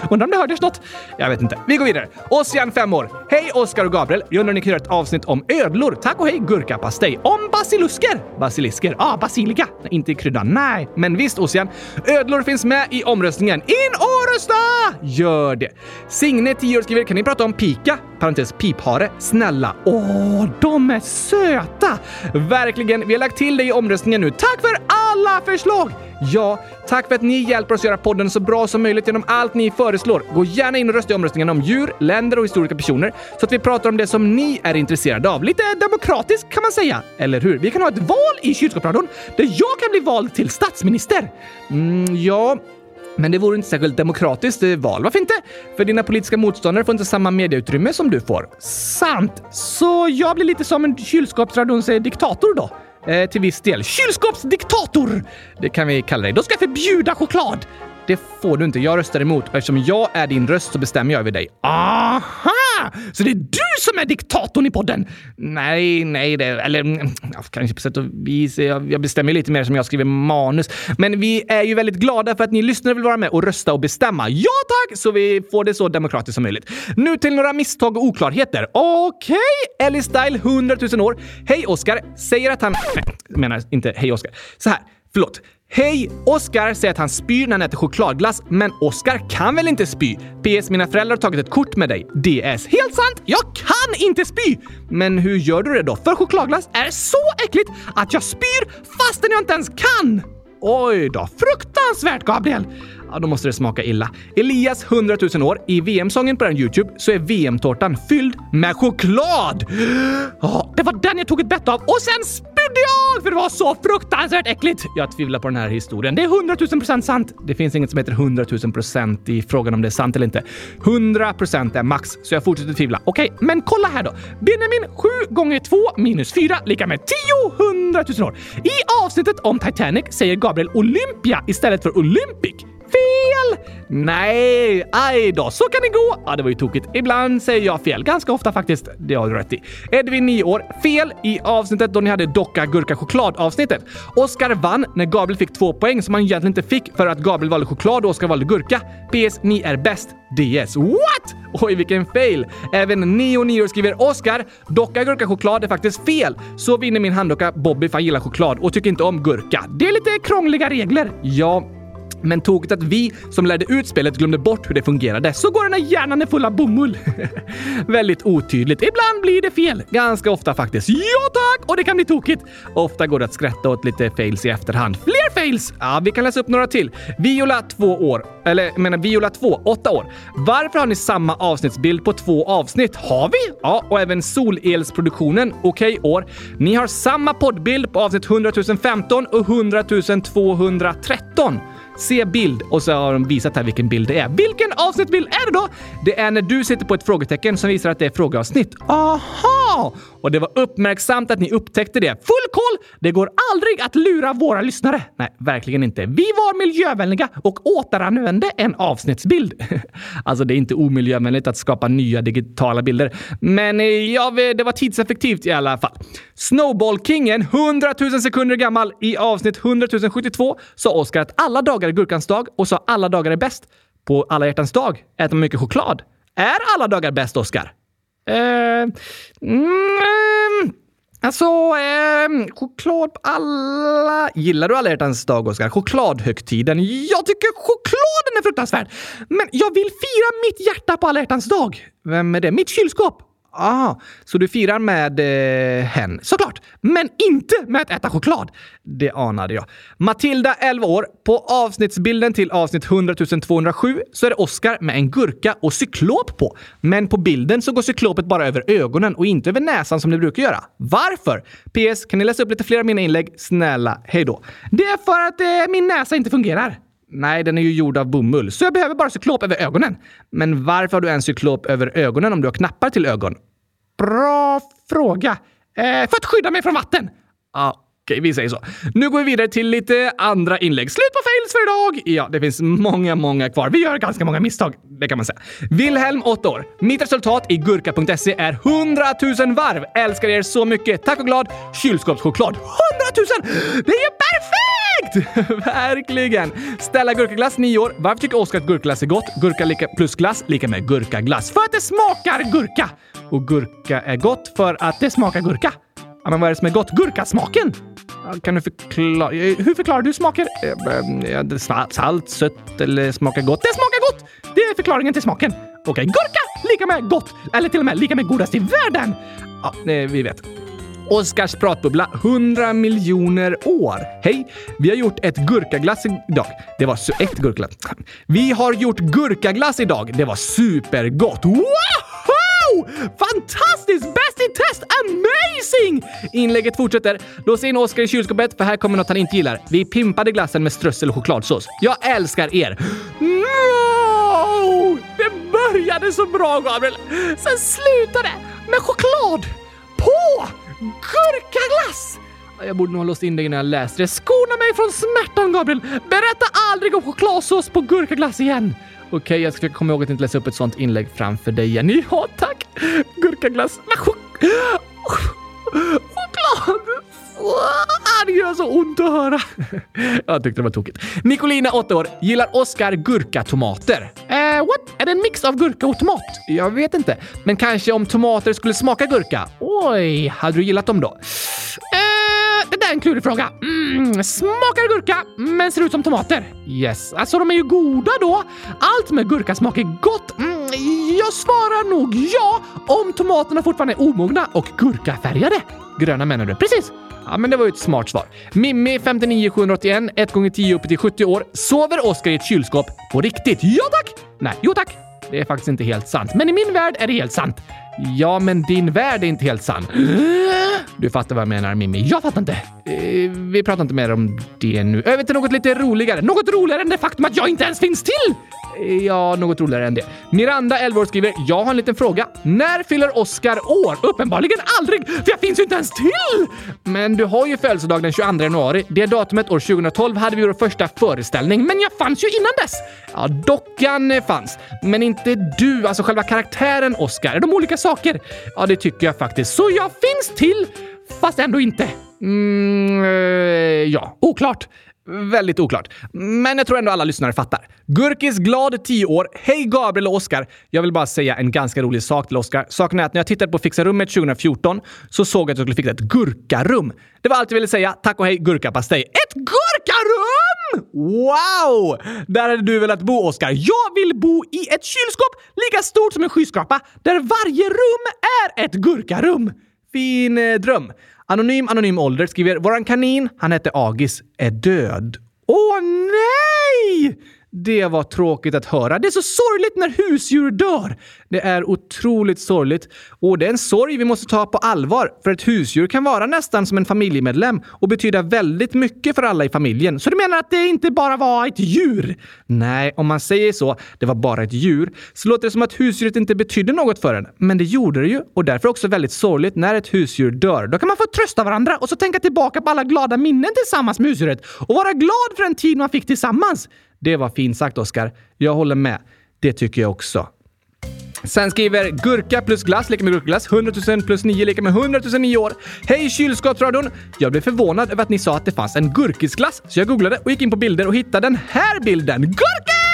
A: Undrar om det hördes något? Jag vet inte. Vi går vidare. Ossian, 5 år. Hej Oskar och Gabriel. Jag undrar om ni kan göra ett avsnitt om ödlor. Tack och hej gurkapastej. Om basilusker. Basilisker. Ja, ah, basilika. Inte kryddan. Nej. Men visst Ossian. Ödlor finns med i omröstningen. In och rösta! Gör det. Signe, 10 år, skriver Kan ni prata om pika? Parentes piphare. Snälla. Åh, de är söta! Verkligen. Vi har lagt till det i omröstningen nu. Tack för alla förslag! Ja, tack för att ni hjälper oss göra podden så bra som möjligt genom allt ni föreslår. Gå gärna in och rösta i omröstningen om djur, länder och historiska personer så att vi pratar om det som ni är intresserade av. Lite demokratiskt kan man säga, eller hur? Vi kan ha ett val i kylskåpsradion där jag kan bli vald till statsminister. Mm, ja, men det vore inte särskilt demokratiskt eh, val. Varför inte? För dina politiska motståndare får inte samma medieutrymme som du får. Sant. Så jag blir lite som en kylskåpsradions eh, diktator då? Eh, till viss del. Kylskåpsdiktator! Det kan vi kalla dig. Då ska jag förbjuda choklad! Det får du inte. Jag röstar emot och eftersom jag är din röst så bestämmer jag över dig. Aha! Så det är du som är diktatorn i podden? Nej, nej, det, eller mm, kanske på sätt och vis. Jag, jag bestämmer lite mer som jag skriver manus. Men vi är ju väldigt glada för att ni lyssnare vill vara med och rösta och bestämma. Ja tack! Så vi får det så demokratiskt som möjligt. Nu till några misstag och oklarheter. Okej, okay. Ellie Style, 100 000 år. Hej Oskar, säger att han... Nej, menar inte hej Oskar. Så här, förlåt. Hej! Oscar säger att han spyr när han äter chokladglass, men Oscar kan väl inte spy? PS. Mina föräldrar har tagit ett kort med dig. DS. Helt sant! Jag kan inte spy! Men hur gör du det då? För chokladglass är så äckligt att jag spyr fastän jag inte ens kan! Oj då, fruktansvärt Gabriel! Ja, då måste det smaka illa. Elias 100 000 år. I VM-sången på den Youtube så är VM-tårtan fylld med choklad! Ja, det var den jag tog ett bett av och sen spydde jag för det var så fruktansvärt äckligt! Jag tvivlar på den här historien. Det är 100 000 procent sant. Det finns inget som heter 100 000 procent i frågan om det är sant eller inte. 100 procent är max, så jag fortsätter tvivla. Okej, okay, men kolla här då. Benjamin 7 gånger 2 minus 4 lika med 10 100 000 år. I avsnittet om Titanic säger Gabriel Olympia istället för Olympic. Fel! Nej, aj då, så kan det gå. Ja, det var ju tokigt. Ibland säger jag fel. Ganska ofta faktiskt. Det har du rätt i. Edvin, 9 år. Fel i avsnittet då ni hade docka, gurka, choklad avsnittet. Oskar vann när Gabriel fick två poäng som han egentligen inte fick för att Gabriel valde choklad och Oskar valde gurka. PS. Ni är bäst. DS. What? Oj, vilken fail! Även Neo 9 år skriver Oskar, docka, gurka, choklad är faktiskt fel. Så vinner min handdocka Bobby för han gillar choklad och tycker inte om gurka. Det är lite krångliga regler. Ja, men tokigt att vi som lärde ut spelet glömde bort hur det fungerade. Så går den när hjärnan är full av bomull. Väldigt otydligt. Ibland blir det fel. Ganska ofta faktiskt. Ja tack! Och det kan bli tokigt. Ofta går det att skratta åt lite fails i efterhand. Fler fails! Ja, vi kan läsa upp några till. Viola, två år. Eller jag menar Viola 2, åtta år. Varför har ni samma avsnittsbild på två avsnitt? Har vi? Ja, och även solelsproduktionen. Okej, okay, år. Ni har samma poddbild på avsnitt 100 015 och 100 213. Se bild och så har de visat här vilken bild det är. Vilken avsnittbild är det då? Det är när du sitter på ett frågetecken som visar att det är frågeavsnitt. Aha! Och det var uppmärksamt att ni upptäckte det. Full koll! Det går aldrig att lura våra lyssnare. Nej, verkligen inte. Vi var miljövänliga och återanvände en avsnittsbild. alltså, det är inte omiljövänligt att skapa nya digitala bilder. Men eh, ja, det var tidseffektivt i alla fall. Snowball-kingen, 100 000 sekunder gammal, i avsnitt 100 072 sa Oskar att alla dagar är gurkans dag och sa alla dagar är bäst. På alla hjärtans dag äter man mycket choklad. Är alla dagar bäst, Oskar? Eh, mm, eh, alltså, eh, choklad på alla... Gillar du alla hjärtans dag, Oskar? Chokladhögtiden? Jag tycker chokladen är fruktansvärd! Men jag vill fira mitt hjärta på alla hjärtans dag. Vem är det? Mitt kylskåp? Ah, så du firar med eh, hen? Såklart! Men inte med att äta choklad! Det anade jag. Matilda, 11 år. På avsnittsbilden till avsnitt 100 207 så är det Oscar med en gurka och cyklop på. Men på bilden så går cyklopet bara över ögonen och inte över näsan som det brukar göra. Varför? PS. Kan ni läsa upp lite fler av mina inlägg? Snälla, hejdå. Det är för att eh, min näsa inte fungerar. Nej, den är ju gjord av bomull, så jag behöver bara cyklop över ögonen. Men varför har du en cyklop över ögonen om du har knappar till ögon? Bra fråga. Eh, för att skydda mig från vatten. Ja, okej, vi säger så. Nu går vi vidare till lite andra inlägg. Slut på fails för idag! Ja, det finns många, många kvar. Vi gör ganska många misstag, det kan man säga. Wilhelm, 8 år. Mitt resultat i gurka.se är 100 000 varv. Älskar er så mycket. Tack och glad. Kylskåpschoklad. 100 000! Det är ju perfekt! Verkligen! Stella Gurkaglass, 9 år. Varför tycker Oskar att gurkaglass är gott? Gurka lika plus glass lika med gurkaglass. För att det smakar gurka! Och gurka är gott för att det smakar gurka. Ja, men vad är det som är gott? Gurkasmaken! Kan du förklara? Hur förklarar du smaker? Eh, ehm, salt, sött eller smakar gott? Det smakar gott! Det är förklaringen till smaken. Okej, gurka lika med gott! Eller till och med lika med godast i världen! Ja, eh, vi vet. Oskars pratbubbla 100 miljoner år. Hej! Vi har gjort ett gurkaglass idag. Det var su- ett gurkaglass. Vi har gjort gurkaglass idag. Det var supergott. Wow! Fantastiskt! Bäst i test! Amazing! Inlägget fortsätter. Lås in Oskar i kylskåpet för här kommer något han inte gillar. Vi pimpade glassen med strössel och chokladsås. Jag älskar er! No! Det började så bra, Gabriel. Sen slutade med choklad på gurkaglass! Jag borde nog ha låst in dig innan jag läste det. Skona mig från smärtan, Gabriel! Berätta aldrig om chokladsås på gurkaglass igen! Okej, jag ska försöka komma ihåg att inte läsa upp ett sånt inlägg framför dig igen. Ja, tack! Gurkaglass. Choklad! Det gör så ont att höra. Jag tyckte det var tokigt. Nicolina, 8 år, gillar Oscar gurkatomater. Eh, what? Är det en mix av gurka och tomat? Jag vet inte. Men kanske om tomater skulle smaka gurka? Oj, hade du gillat dem då? Eh, det där är en klurig fråga. Mm, smakar gurka, men ser ut som tomater. Yes, alltså de är ju goda då. Allt med gurka smakar gott. Mm, jag svarar nog ja om tomaterna fortfarande är omogna och gurkafärgade. Gröna menar du? Precis. Ja, men det var ju ett smart svar. Mimmi, 59 781, 1 gånger 10 upp till 70 år. Sover Oskar i ett kylskåp på riktigt? Ja tack! Nej, jo tack. Det är faktiskt inte helt sant. Men i min värld är det helt sant. Ja, men din värld är inte helt sann. Du fattar vad jag menar, Mimmi. Jag fattar inte. Eh, vi pratar inte mer om det nu. Över till något lite roligare. Något roligare än det faktum att jag inte ens finns till! Eh, Ja, något roligare än det. Miranda, 11 år, skriver “Jag har en liten fråga. När fyller Oscar år? Uppenbarligen aldrig, för jag finns ju inte ens till!” Men du har ju födelsedag den 22 januari. Det datumet år 2012 hade vi vår första föreställning, men jag fanns ju innan dess. Ja, dockan fanns, men inte du, alltså själva karaktären Oscar. Är de olika saker? Ja, det tycker jag faktiskt. Så jag finns till, fast ändå inte. Mm, eh, ja, oklart. Väldigt oklart. Men jag tror ändå alla lyssnare fattar. Gurkis glad 10 år. Hej Gabriel och Oskar. Jag vill bara säga en ganska rolig sak till Oskar. Saken är att när jag tittade på Fixa rummet 2014 så såg jag att jag skulle fixa ett gurkarum. Det var allt jag ville säga. Tack och hej gurkapastej. Ett gurkarum! Wow! Där hade du velat bo, Oskar. Jag vill bo i ett kylskåp lika stort som en skyskrapa där varje rum är ett gurkarum. Fin eh, dröm. Anonym Anonym Ålder skriver “Våran kanin, han hette Agis, är död”. Åh nej! Det var tråkigt att höra. Det är så sorgligt när husdjur dör. Det är otroligt sorgligt. Och det är en sorg vi måste ta på allvar. För ett husdjur kan vara nästan som en familjemedlem och betyda väldigt mycket för alla i familjen. Så du menar att det inte bara var ett djur? Nej, om man säger så, det var bara ett djur, så låter det som att husdjuret inte betydde något för en. Men det gjorde det ju och därför också väldigt sorgligt när ett husdjur dör. Då kan man få trösta varandra och så tänka tillbaka på alla glada minnen tillsammans med husdjuret och vara glad för den tid man fick tillsammans. Det var fint sagt, Oskar. Jag håller med. Det tycker jag också. Sen skriver gurka plus glass lika med gurkaglass. 100 000 plus 9 lika med 100 000 9 år. Hej kylskåpsradion! Jag blev förvånad över att ni sa att det fanns en gurkisglass, så jag googlade och gick in på bilder och hittade den här bilden. Gurkis!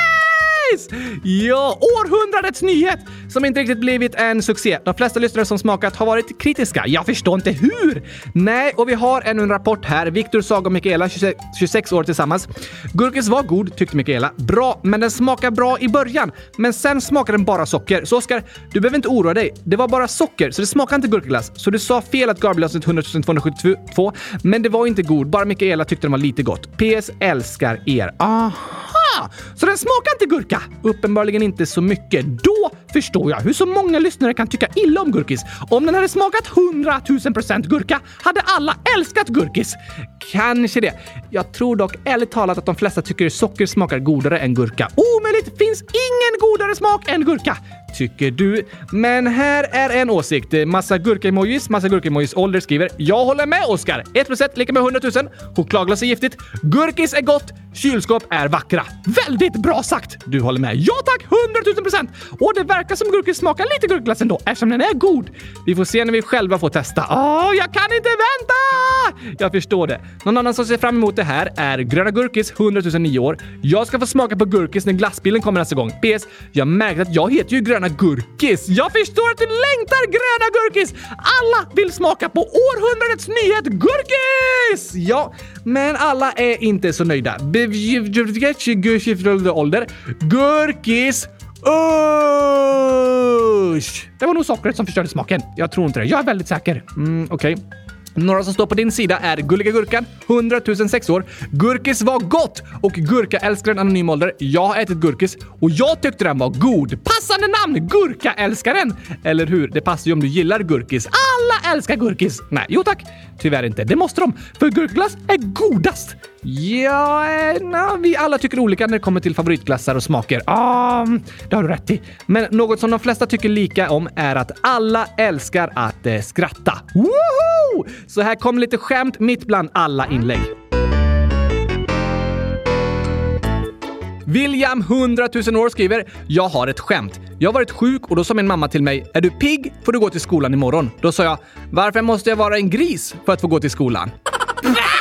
A: Precis! Ja, århundradets nyhet som inte riktigt blivit en succé. De flesta lyssnare som smakat har varit kritiska. Jag förstår inte hur! Nej, och vi har ännu en rapport här. Viktor, Saga och Mikaela, 26, 26 år tillsammans. Gurkis var god, tyckte Mikaela. Bra, men den smakar bra i början. Men sen smakar den bara socker. Så Oskar, du behöver inte oroa dig. Det var bara socker, så det smakar inte gurkaglass. Så du sa fel att Garbleglasset 100 272, men det var inte god. Bara Mikaela tyckte den var lite gott. PS älskar er. Aha! Så den smakar inte gurka? Uppenbarligen inte så mycket. Då förstår jag hur så många lyssnare kan tycka illa om gurkis. Om den hade smakat 100 000 procent gurka hade alla älskat gurkis. Kanske det. Jag tror dock ärligt talat att de flesta tycker socker smakar godare än gurka. Omöjligt! Finns ingen godare smak än gurka! Tycker du? Men här är en åsikt. Massa gurka-emojis, massa gurka-emojis ålder skriver “Jag håller med Oskar! 1 plus 1 lika med 100 000. Chokladglass är giftigt. Gurkis är gott. Kylskåp är vackra.” Väldigt bra sagt! Du håller med. Ja tack! 100 000 procent! Och det verkar som gurkis smakar lite gurkglass ändå eftersom den är god. Vi får se när vi själva får testa. Åh, jag kan inte vänta! Jag förstår det. Någon annan som ser fram emot det här är Gröna Gurkis, 100 009 år. Jag ska få smaka på gurkis när glassbilen kommer nästa gång. PS. Jag märkte att jag heter ju Gröna gröna Gurkis. Jag förstår att du längtar Gröna Gurkis! Alla vill smaka på århundradets nyhet Gurkis! Ja, men alla är inte så nöjda. Ålder. Gurkis Usch! Det var nog sockret som förstörde smaken. Jag tror inte det. Jag är väldigt säker. Mm, okej. Okay. Några som står på din sida är Gulliga Gurkan, 100 006 år. Gurkis var gott! Och Gurkaälskaren anonym ålder. Jag har ätit gurkis och jag tyckte den var god. Passande namn! Gurka-älskaren! Eller hur? Det passar ju om du gillar gurkis. Ah! Alla älskar gurkis! Nej, jo tack. Tyvärr inte. Det måste de, för gurkglass är godast. Ja, eh, na, vi alla tycker olika när det kommer till favoritglassar och smaker. Ja, ah, det har du rätt i. Men något som de flesta tycker lika om är att alla älskar att eh, skratta. Woho! Så här kommer lite skämt mitt bland alla inlägg. William, 100 000 år, skriver “Jag har ett skämt. Jag har varit sjuk och då sa min mamma till mig “Är du pigg får du gå till skolan imorgon”. Då sa jag “Varför måste jag vara en gris för att få gå till skolan?”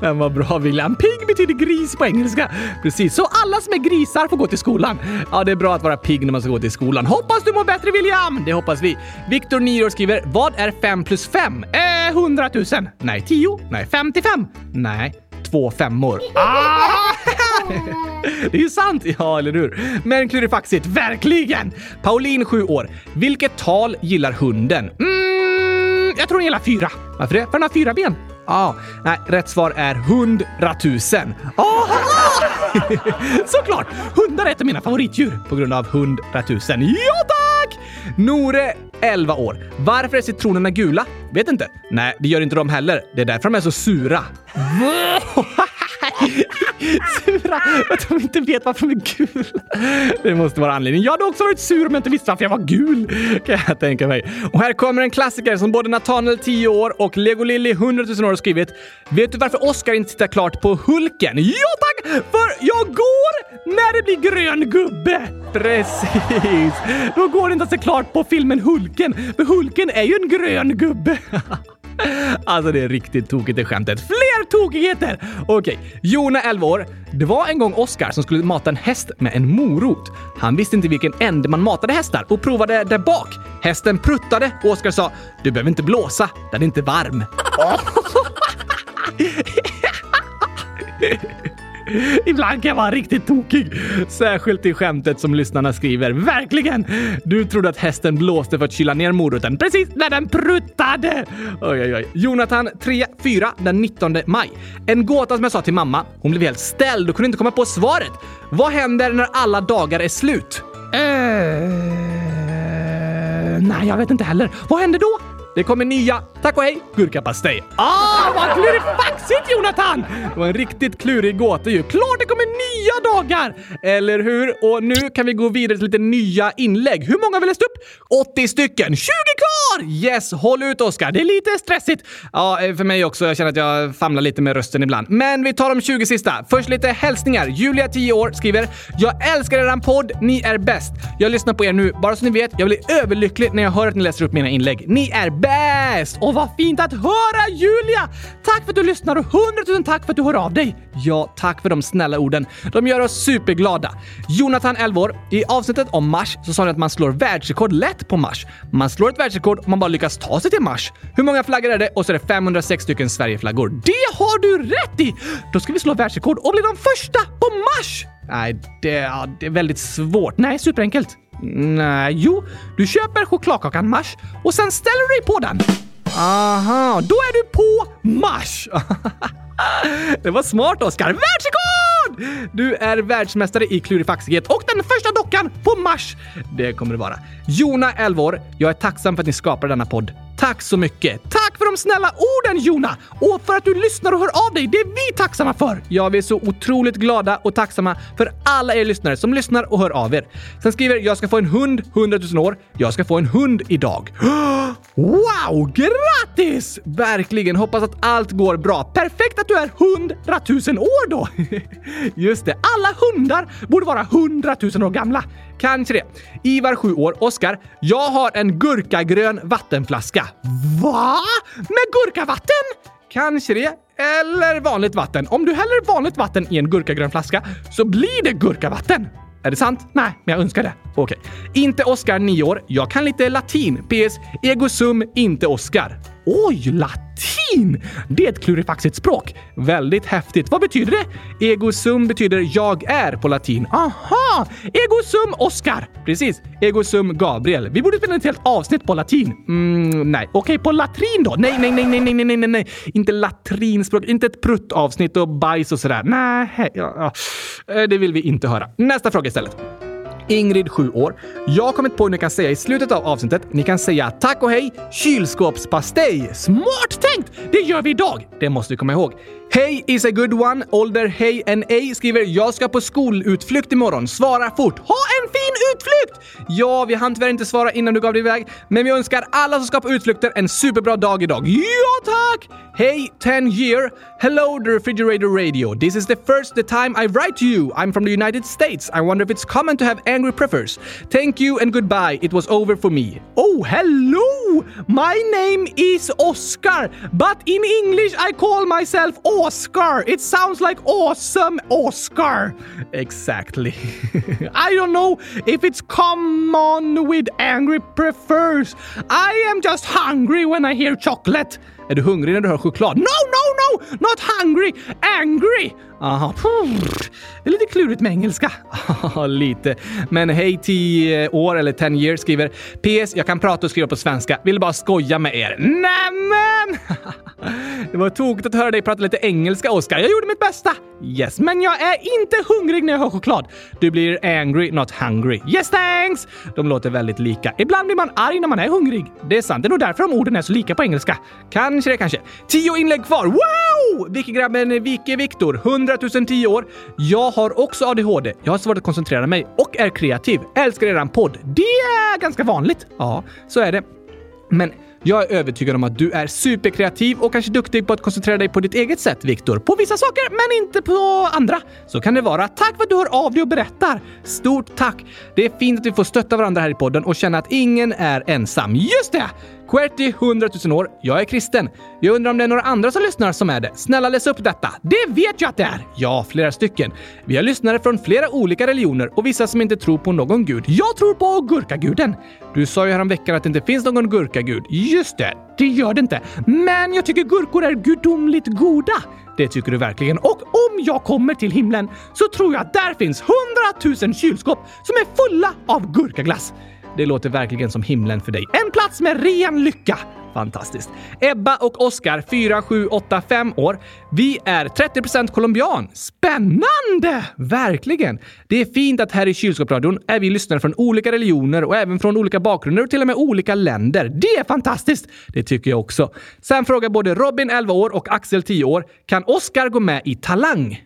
A: Men vad bra William. Pigg betyder gris på engelska. Precis, så alla som är grisar får gå till skolan. Ja, det är bra att vara pigg när man ska gå till skolan. Hoppas du mår bättre William! Det hoppas vi. Viktor, 9 år, skriver Vad är 5 plus 5? Eh, 100 000. Nej, 10. Nej, 55. Nej, två femmor. Ah! Det är ju sant! Ja, eller hur? Men klurifaxigt, verkligen! Pauline, 7 år. Vilket tal gillar hunden? Mm, jag tror den gillar fyra. Varför det? För den har fyra ben. Ja, ah, nej, rätt svar är hundratusen. Oh, Såklart! Hundar är ett av mina favoritdjur på grund av hundratusen. Ja tack! Nore, 11 år. Varför är citronerna gula? Vet inte. Nej, det gör inte de heller. Det är därför de är så sura. Sura att de inte vet varför de är gula. Det måste vara anledningen. Jag hade också varit sur om jag inte visste varför jag var gul, kan jag tänka mig. Och här kommer en klassiker som både Nathaniel 10 år och Legolilly 100 000 år har skrivit. Vet du varför Oscar inte tittar klart på Hulken? Ja tack! För jag går när det blir grön gubbe! Precis! Då går det inte att se klart på filmen Hulken, för Hulken är ju en grön gubbe. Alltså det är riktigt tokigt det skämtet. Fler tokigheter! Okej, Jona 11 år. Det var en gång Oscar som skulle mata en häst med en morot. Han visste inte vilken ände man matade hästar och provade där bak. Hästen pruttade och Oscar sa “Du behöver inte blåsa, den är inte varm”. Ibland kan jag vara riktigt tokig. Särskilt i skämtet som lyssnarna skriver. Verkligen! Du trodde att hästen blåste för att kyla ner moroten precis när den pruttade! Oj, oj, oj. Jonathan 3, 4 den 19 maj. En gåta som jag sa till mamma. Hon blev helt ställd och kunde inte komma på svaret. Vad händer när alla dagar är slut? Uh, nej, jag vet inte heller. Vad händer då? Det kommer nya, tack och hej, gurkapastej. Ah, vad klurifaxigt Jonathan! Det var en riktigt klurig gåta ju. Klart det kommer nya dagar! Eller hur? Och nu kan vi gå vidare till lite nya inlägg. Hur många har vi läst upp? 80 stycken! 20 kvar! Kvar! Yes, håll ut Oskar. Det är lite stressigt. Ja, eh, för mig också. Jag känner att jag famlar lite med rösten ibland. Men vi tar de 20 sista. Först lite hälsningar. Julia, 10 år, skriver “Jag älskar eran podd. Ni är bäst. Jag lyssnar på er nu. Bara så ni vet, jag blir överlycklig när jag hör att ni läser upp mina inlägg. Ni är bäst! Och vad fint att höra Julia! Tack för att du lyssnar och hundratusen tack för att du hör av dig. Ja, tack för de snälla orden. De gör oss superglada. Jonathan, 11 år. I avsnittet om Mars så sa ni att man slår världsrekord lätt på Mars. Man slår ett världsrekord man bara lyckas ta sig till Mars. Hur många flaggor är det? Och så är det 506 stycken Sverigeflaggor. Det har du rätt i! Då ska vi slå världsrekord och bli de första på Mars! Nej, det, ja, det är väldigt svårt. Nej, superenkelt. Nej, jo. Du köper chokladkakan Mars och sen ställer du dig på den. Aha, då är du på Mars! Det var smart Oskar! Världsrekord! Du är världsmästare i klurifaxighet och den första dockan på Mars. Det kommer det vara. Jona, 11 år. Jag är tacksam för att ni skapade denna podd. Tack så mycket! Tack för de snälla orden Jona! Och för att du lyssnar och hör av dig. Det är vi tacksamma för! Ja, vi är så otroligt glada och tacksamma för alla er lyssnare som lyssnar och hör av er. Sen skriver jag ska få en hund 100 000 år. Jag ska få en hund idag. Wow! Grattis! Verkligen. Hoppas att allt går bra. Perfekt att du är 100 000 år då! Just det, alla hundar borde vara 100 000 år gamla. Kanske det. Ivar, 7 år. Oskar, jag har en gurkagrön vattenflaska. Va? Med gurkavatten? Kanske det. Eller vanligt vatten. Om du häller vanligt vatten i en gurkagrön flaska så blir det gurkavatten. Är det sant? Nej, men jag önskar det. Okej. Inte Oskar, 9 år. Jag kan lite latin. PS. Ego sum, inte Oskar. Oj, latin! Det är ett klurifaxigt språk. Väldigt häftigt. Vad betyder det? Ego sum betyder jag är på latin. Aha! Ego sum Oskar. Precis. Ego sum Gabriel. Vi borde spela ett helt avsnitt på latin. Mm, nej. Okej, på latrin då? Nej, nej, nej, nej, nej, nej, nej, nej. Inte latrinspråk. Inte ett pruttavsnitt och bajs och sådär. Nej, ja, ja. Eh, det vill vi inte höra. Nästa fråga istället. Ingrid, 7 år. Jag har kommit på hur ni kan säga i slutet av avsnittet. Ni kan säga tack och hej, kylskåpspastej. Smart tänkt! Det gör vi idag. Det måste vi komma ihåg. Hej is a good one. Ålder hej and ej skriver jag ska på skolutflykt imorgon. Svara fort. Ha en fin utflykt! Ja, vi hann tyvärr inte svara innan du gav dig iväg, men vi önskar alla som ska på utflykter en superbra dag idag. Ja, tack! Hej 10 year. Hello the refrigerator radio. This is the first the time I write to you. I'm from the United States. I wonder if it's common to have angry prefers. Thank you and goodbye. It was over for me. Oh, hello! My name is Oscar, but in English I call myself Oscar. It sounds like awesome Oscar. Exactly. I don't know if it's common with angry prefers. I am just hungry when I hear chocolate. Är du hungrig när du hör choklad? No, no, no! Not hungry! Angry! Aha. Det är lite klurigt med engelska. lite. Men hej 10 år eller 10 years skriver PS. Jag kan prata och skriva på svenska. Vill bara skoja med er. Nämen! det var tokigt att höra dig prata lite engelska, Oskar. Jag gjorde mitt bästa. Yes, men jag är inte hungrig när jag hör choklad. Du blir angry, not hungry. Yes, thanks! De låter väldigt lika. Ibland blir man arg när man är hungrig. Det är sant. Det är nog därför de orden är så lika på engelska. Kanske det, kanske. Tio inlägg kvar. Wow! Vikigrabben eh, Vike Viktor, 100 010 år. Jag har också ADHD. Jag har svårt att koncentrera mig och är kreativ. Älskar eran podd. Det är ganska vanligt. Ja, så är det. Men jag är övertygad om att du är superkreativ och kanske duktig på att koncentrera dig på ditt eget sätt, Viktor. På vissa saker, men inte på andra. Så kan det vara. Tack för att du hör av dig och berättar. Stort tack! Det är fint att vi får stötta varandra här i podden och känna att ingen är ensam. Just det! QWERTY 100 000 år. Jag är kristen. Jag undrar om det är några andra som lyssnar som är det. Snälla läs upp detta. Det vet jag att det är! Ja, flera stycken. Vi har lyssnare från flera olika religioner och vissa som inte tror på någon gud. Jag tror på gurkaguden. Du sa ju häromveckan att det inte finns någon gurkagud. Just det, det gör det inte. Men jag tycker gurkor är gudomligt goda. Det tycker du verkligen. Och om jag kommer till himlen så tror jag att där finns 100 000 kylskåp som är fulla av gurkaglass. Det låter verkligen som himlen för dig. En plats med ren lycka! Fantastiskt. Ebba och Oskar, 4, 7, 8, 5 år. Vi är 30% colombian. Spännande! Verkligen. Det är fint att här i Kylskåpsradion är vi lyssnare från olika religioner och även från olika bakgrunder och till och med olika länder. Det är fantastiskt! Det tycker jag också. Sen frågar både Robin, 11 år, och Axel, 10 år. Kan Oskar gå med i Talang?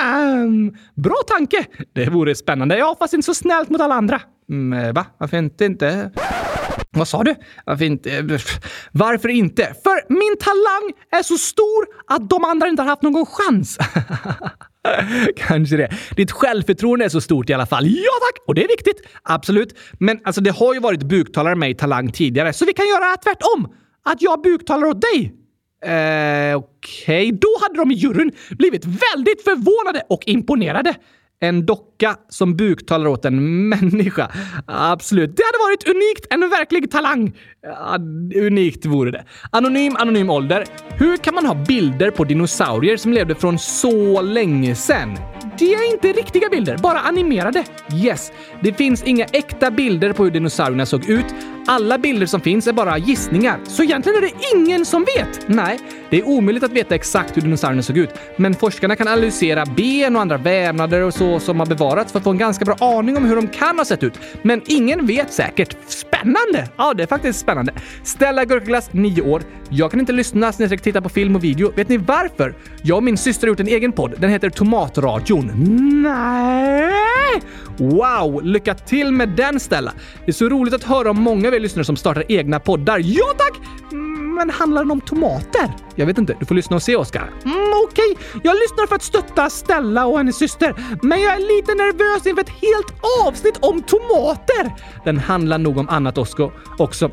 A: Hmm, bra tanke! Det vore spännande. Ja, fast inte så snällt mot alla andra. Mm, eh, va? Varför inte? inte? Vad sa du? Varför inte? Eh, varför inte? För min talang är så stor att de andra inte har haft någon chans. Kanske det. Ditt självförtroende är så stort i alla fall. Ja tack! Och det är viktigt. Absolut. Men alltså, det har ju varit buktalare med i Talang tidigare, så vi kan göra tvärtom. Att jag buktalar åt dig. Eh, Okej, okay. då hade de i juryn blivit väldigt förvånade och imponerade. En docka som buktalar åt en människa. Absolut. Det hade varit unikt. En verklig talang. Ja, unikt vore det. Anonym, anonym ålder. Hur kan man ha bilder på dinosaurier som levde från så länge sedan? Det är inte riktiga bilder, bara animerade. Yes, det finns inga äkta bilder på hur dinosaurierna såg ut. Alla bilder som finns är bara gissningar, så egentligen är det ingen som vet. Nej, det är omöjligt att veta exakt hur dinosaurierna såg ut, men forskarna kan analysera ben och andra vävnader och så som har bevarats för att få en ganska bra aning om hur de kan ha sett ut. Men ingen vet säkert. Spännande! Ja, det är faktiskt spännande. Stella Gurkaglass, 9 år. Jag kan inte lyssna snedstreck titta på film och video. Vet ni varför? Jag och min syster har gjort en egen podd. Den heter Tomatradion. Nej! Wow! Lycka till med den Stella! Det är så roligt att höra om många av er lyssnare som startar egna poddar. Ja tack! Men handlar den om tomater? Jag vet inte. Du får lyssna och se, Oskar. Mm, Okej, okay. jag lyssnar för att stötta Stella och hennes syster, men jag är lite nervös inför ett helt avsnitt om tomater. Den handlar nog om annat också.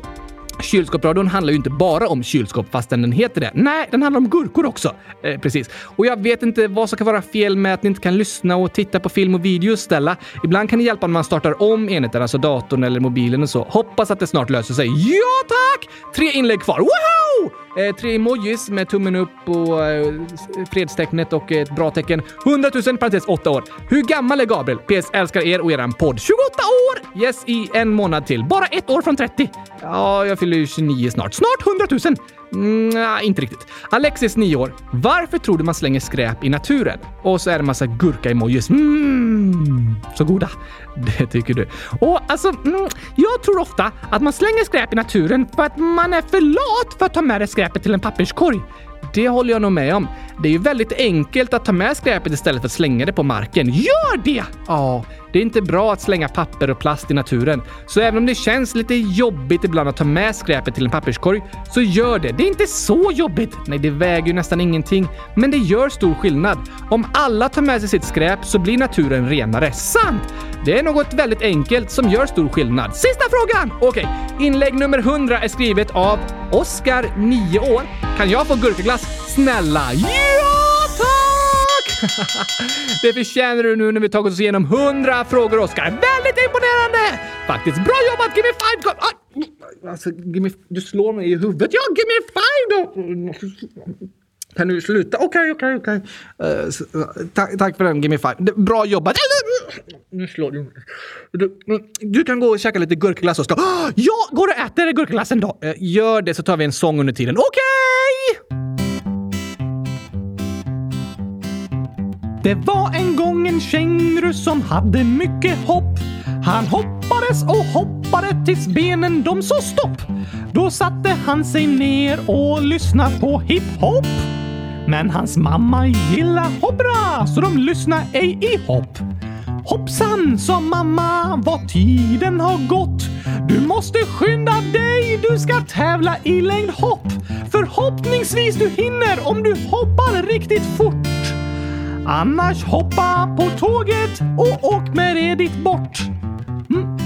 A: Kylskåpsradion handlar ju inte bara om kylskåp fastän den heter det. Nej, den handlar om gurkor också. Eh, precis. Och jag vet inte vad som kan vara fel med att ni inte kan lyssna och titta på film och video Stella. Ibland kan det hjälpa när man startar om enheten, alltså datorn eller mobilen och så. Hoppas att det snart löser sig. Ja tack! Tre inlägg kvar. Woho! Eh, tre emojis med tummen upp och eh, fredstecknet och ett bra tecken. 100 000 parentes 8 år. Hur gammal är Gabriel? PS älskar er och eran podd. 28 år! Yes, i en månad till. Bara ett år från 30. Ja, jag fyller 29 snart. Snart 100 000! Mm, nej, inte riktigt. Alexis, 9 år. Varför tror du man slänger skräp i naturen? Och så är det massa gurka-emojis. Mm, så goda. Det tycker du. Och alltså, mm, jag tror ofta att man slänger skräp i naturen för att man är för lat för att ta med det skräpet till en papperskorg. Det håller jag nog med om. Det är ju väldigt enkelt att ta med skräpet istället för att slänga det på marken. Gör det! Ja, det är inte bra att slänga papper och plast i naturen. Så även om det känns lite jobbigt ibland att ta med skräpet till en papperskorg, så gör det. Det är inte så jobbigt. Nej, det väger ju nästan ingenting. Men det gör stor skillnad. Om alla tar med sig sitt skräp så blir naturen renare. Sant! Det är något väldigt enkelt som gör stor skillnad. Sista frågan! Okej, inlägg nummer 100 är skrivet av Oskar, 9 år. Kan jag få gurkaglass? Snälla? Ja, tack! Det förtjänar du nu när vi tagit oss igenom 100 frågor, Oskar. Väldigt imponerande! Faktiskt. Bra jobbat! Give me five! God. Ah, alltså, give me, du slår mig i huvudet. Ja, give me five då! Kan du sluta? Okej, okej, okej. Tack för den, give me five. Bra jobbat! Nu slår du du, du kan gå och käka lite gurkaglass, och ska... Ah! ja, går och äter gurkaglassen då. Eh, gör det så tar vi en sång under tiden. Okej! Okay! Det var en gång en känguru som hade mycket hopp. Han hoppades och hoppade tills benen de sa stopp. Då satte han sig ner och lyssnade på hiphop. Men hans mamma gillar hoppra så de lyssnar ej i hopp. Hoppsan, sa mamma, vad tiden har gått. Du måste skynda dig, du ska tävla i längdhopp. Förhoppningsvis du hinner om du hoppar riktigt fort. Annars hoppa på tåget och åk med det dit bort. Mm,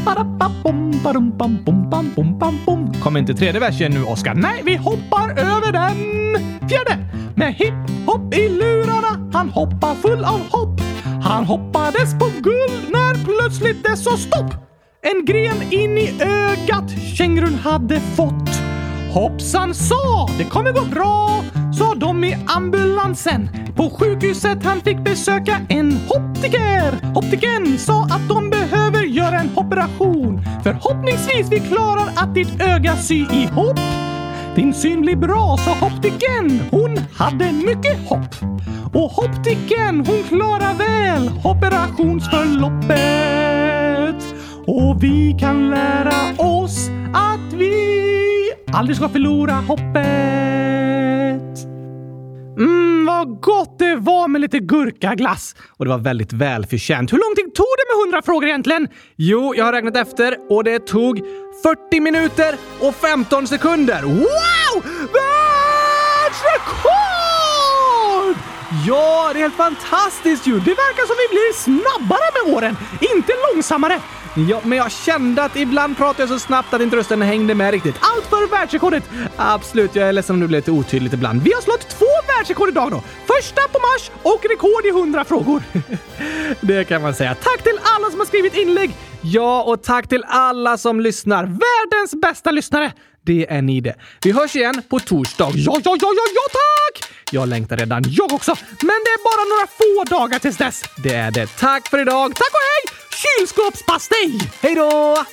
A: Kommer inte tredje versen nu, Oskar? Nej, vi hoppar över den fjärde. Med hiphop i lurarna, han hoppar full av hopp. Han hoppades på guld när plötsligt det sa stopp. En gren in i ögat kängurun hade fått. Hoppsan sa, det kommer gå bra, sa de i ambulansen. På sjukhuset han fick besöka en optiker. Optiken sa att de behöver göra en operation. Förhoppningsvis vi klarar att ditt öga sy ihop. Din syn blir bra, sa optiken. Hon hade mycket hopp. Och optiken, hon klarar väl operationsförloppet. Och vi kan lära oss att vi aldrig ska förlora hoppet. Mm, vad gott det var med lite gurkaglass! Och det var väldigt välförtjänt. Hur lång tid tog det med 100 frågor egentligen? Jo, jag har räknat efter och det tog 40 minuter och 15 sekunder. Wow! Världsrekord! Ja, det är helt fantastiskt ju! Det verkar som vi blir snabbare med åren, inte långsammare. Ja, men jag kände att ibland pratar jag så snabbt att inte rösten hängde med riktigt. Allt för världsrekordet! Absolut, jag är ledsen om det blev lite otydligt ibland. Vi har slått två världsrekord idag då. Första på Mars och rekord i 100 frågor. det kan man säga. Tack till alla som har skrivit inlägg! Ja, och tack till alla som lyssnar. Världens bästa lyssnare! Det är ni det. Vi hörs igen på torsdag. Ja, ja, ja, ja, ja tack! Jag längtar redan, jag också. Men det är bara några få dagar tills dess. Det är det. Tack för idag. Tack och hej! Kylskåpspastej! Hej då!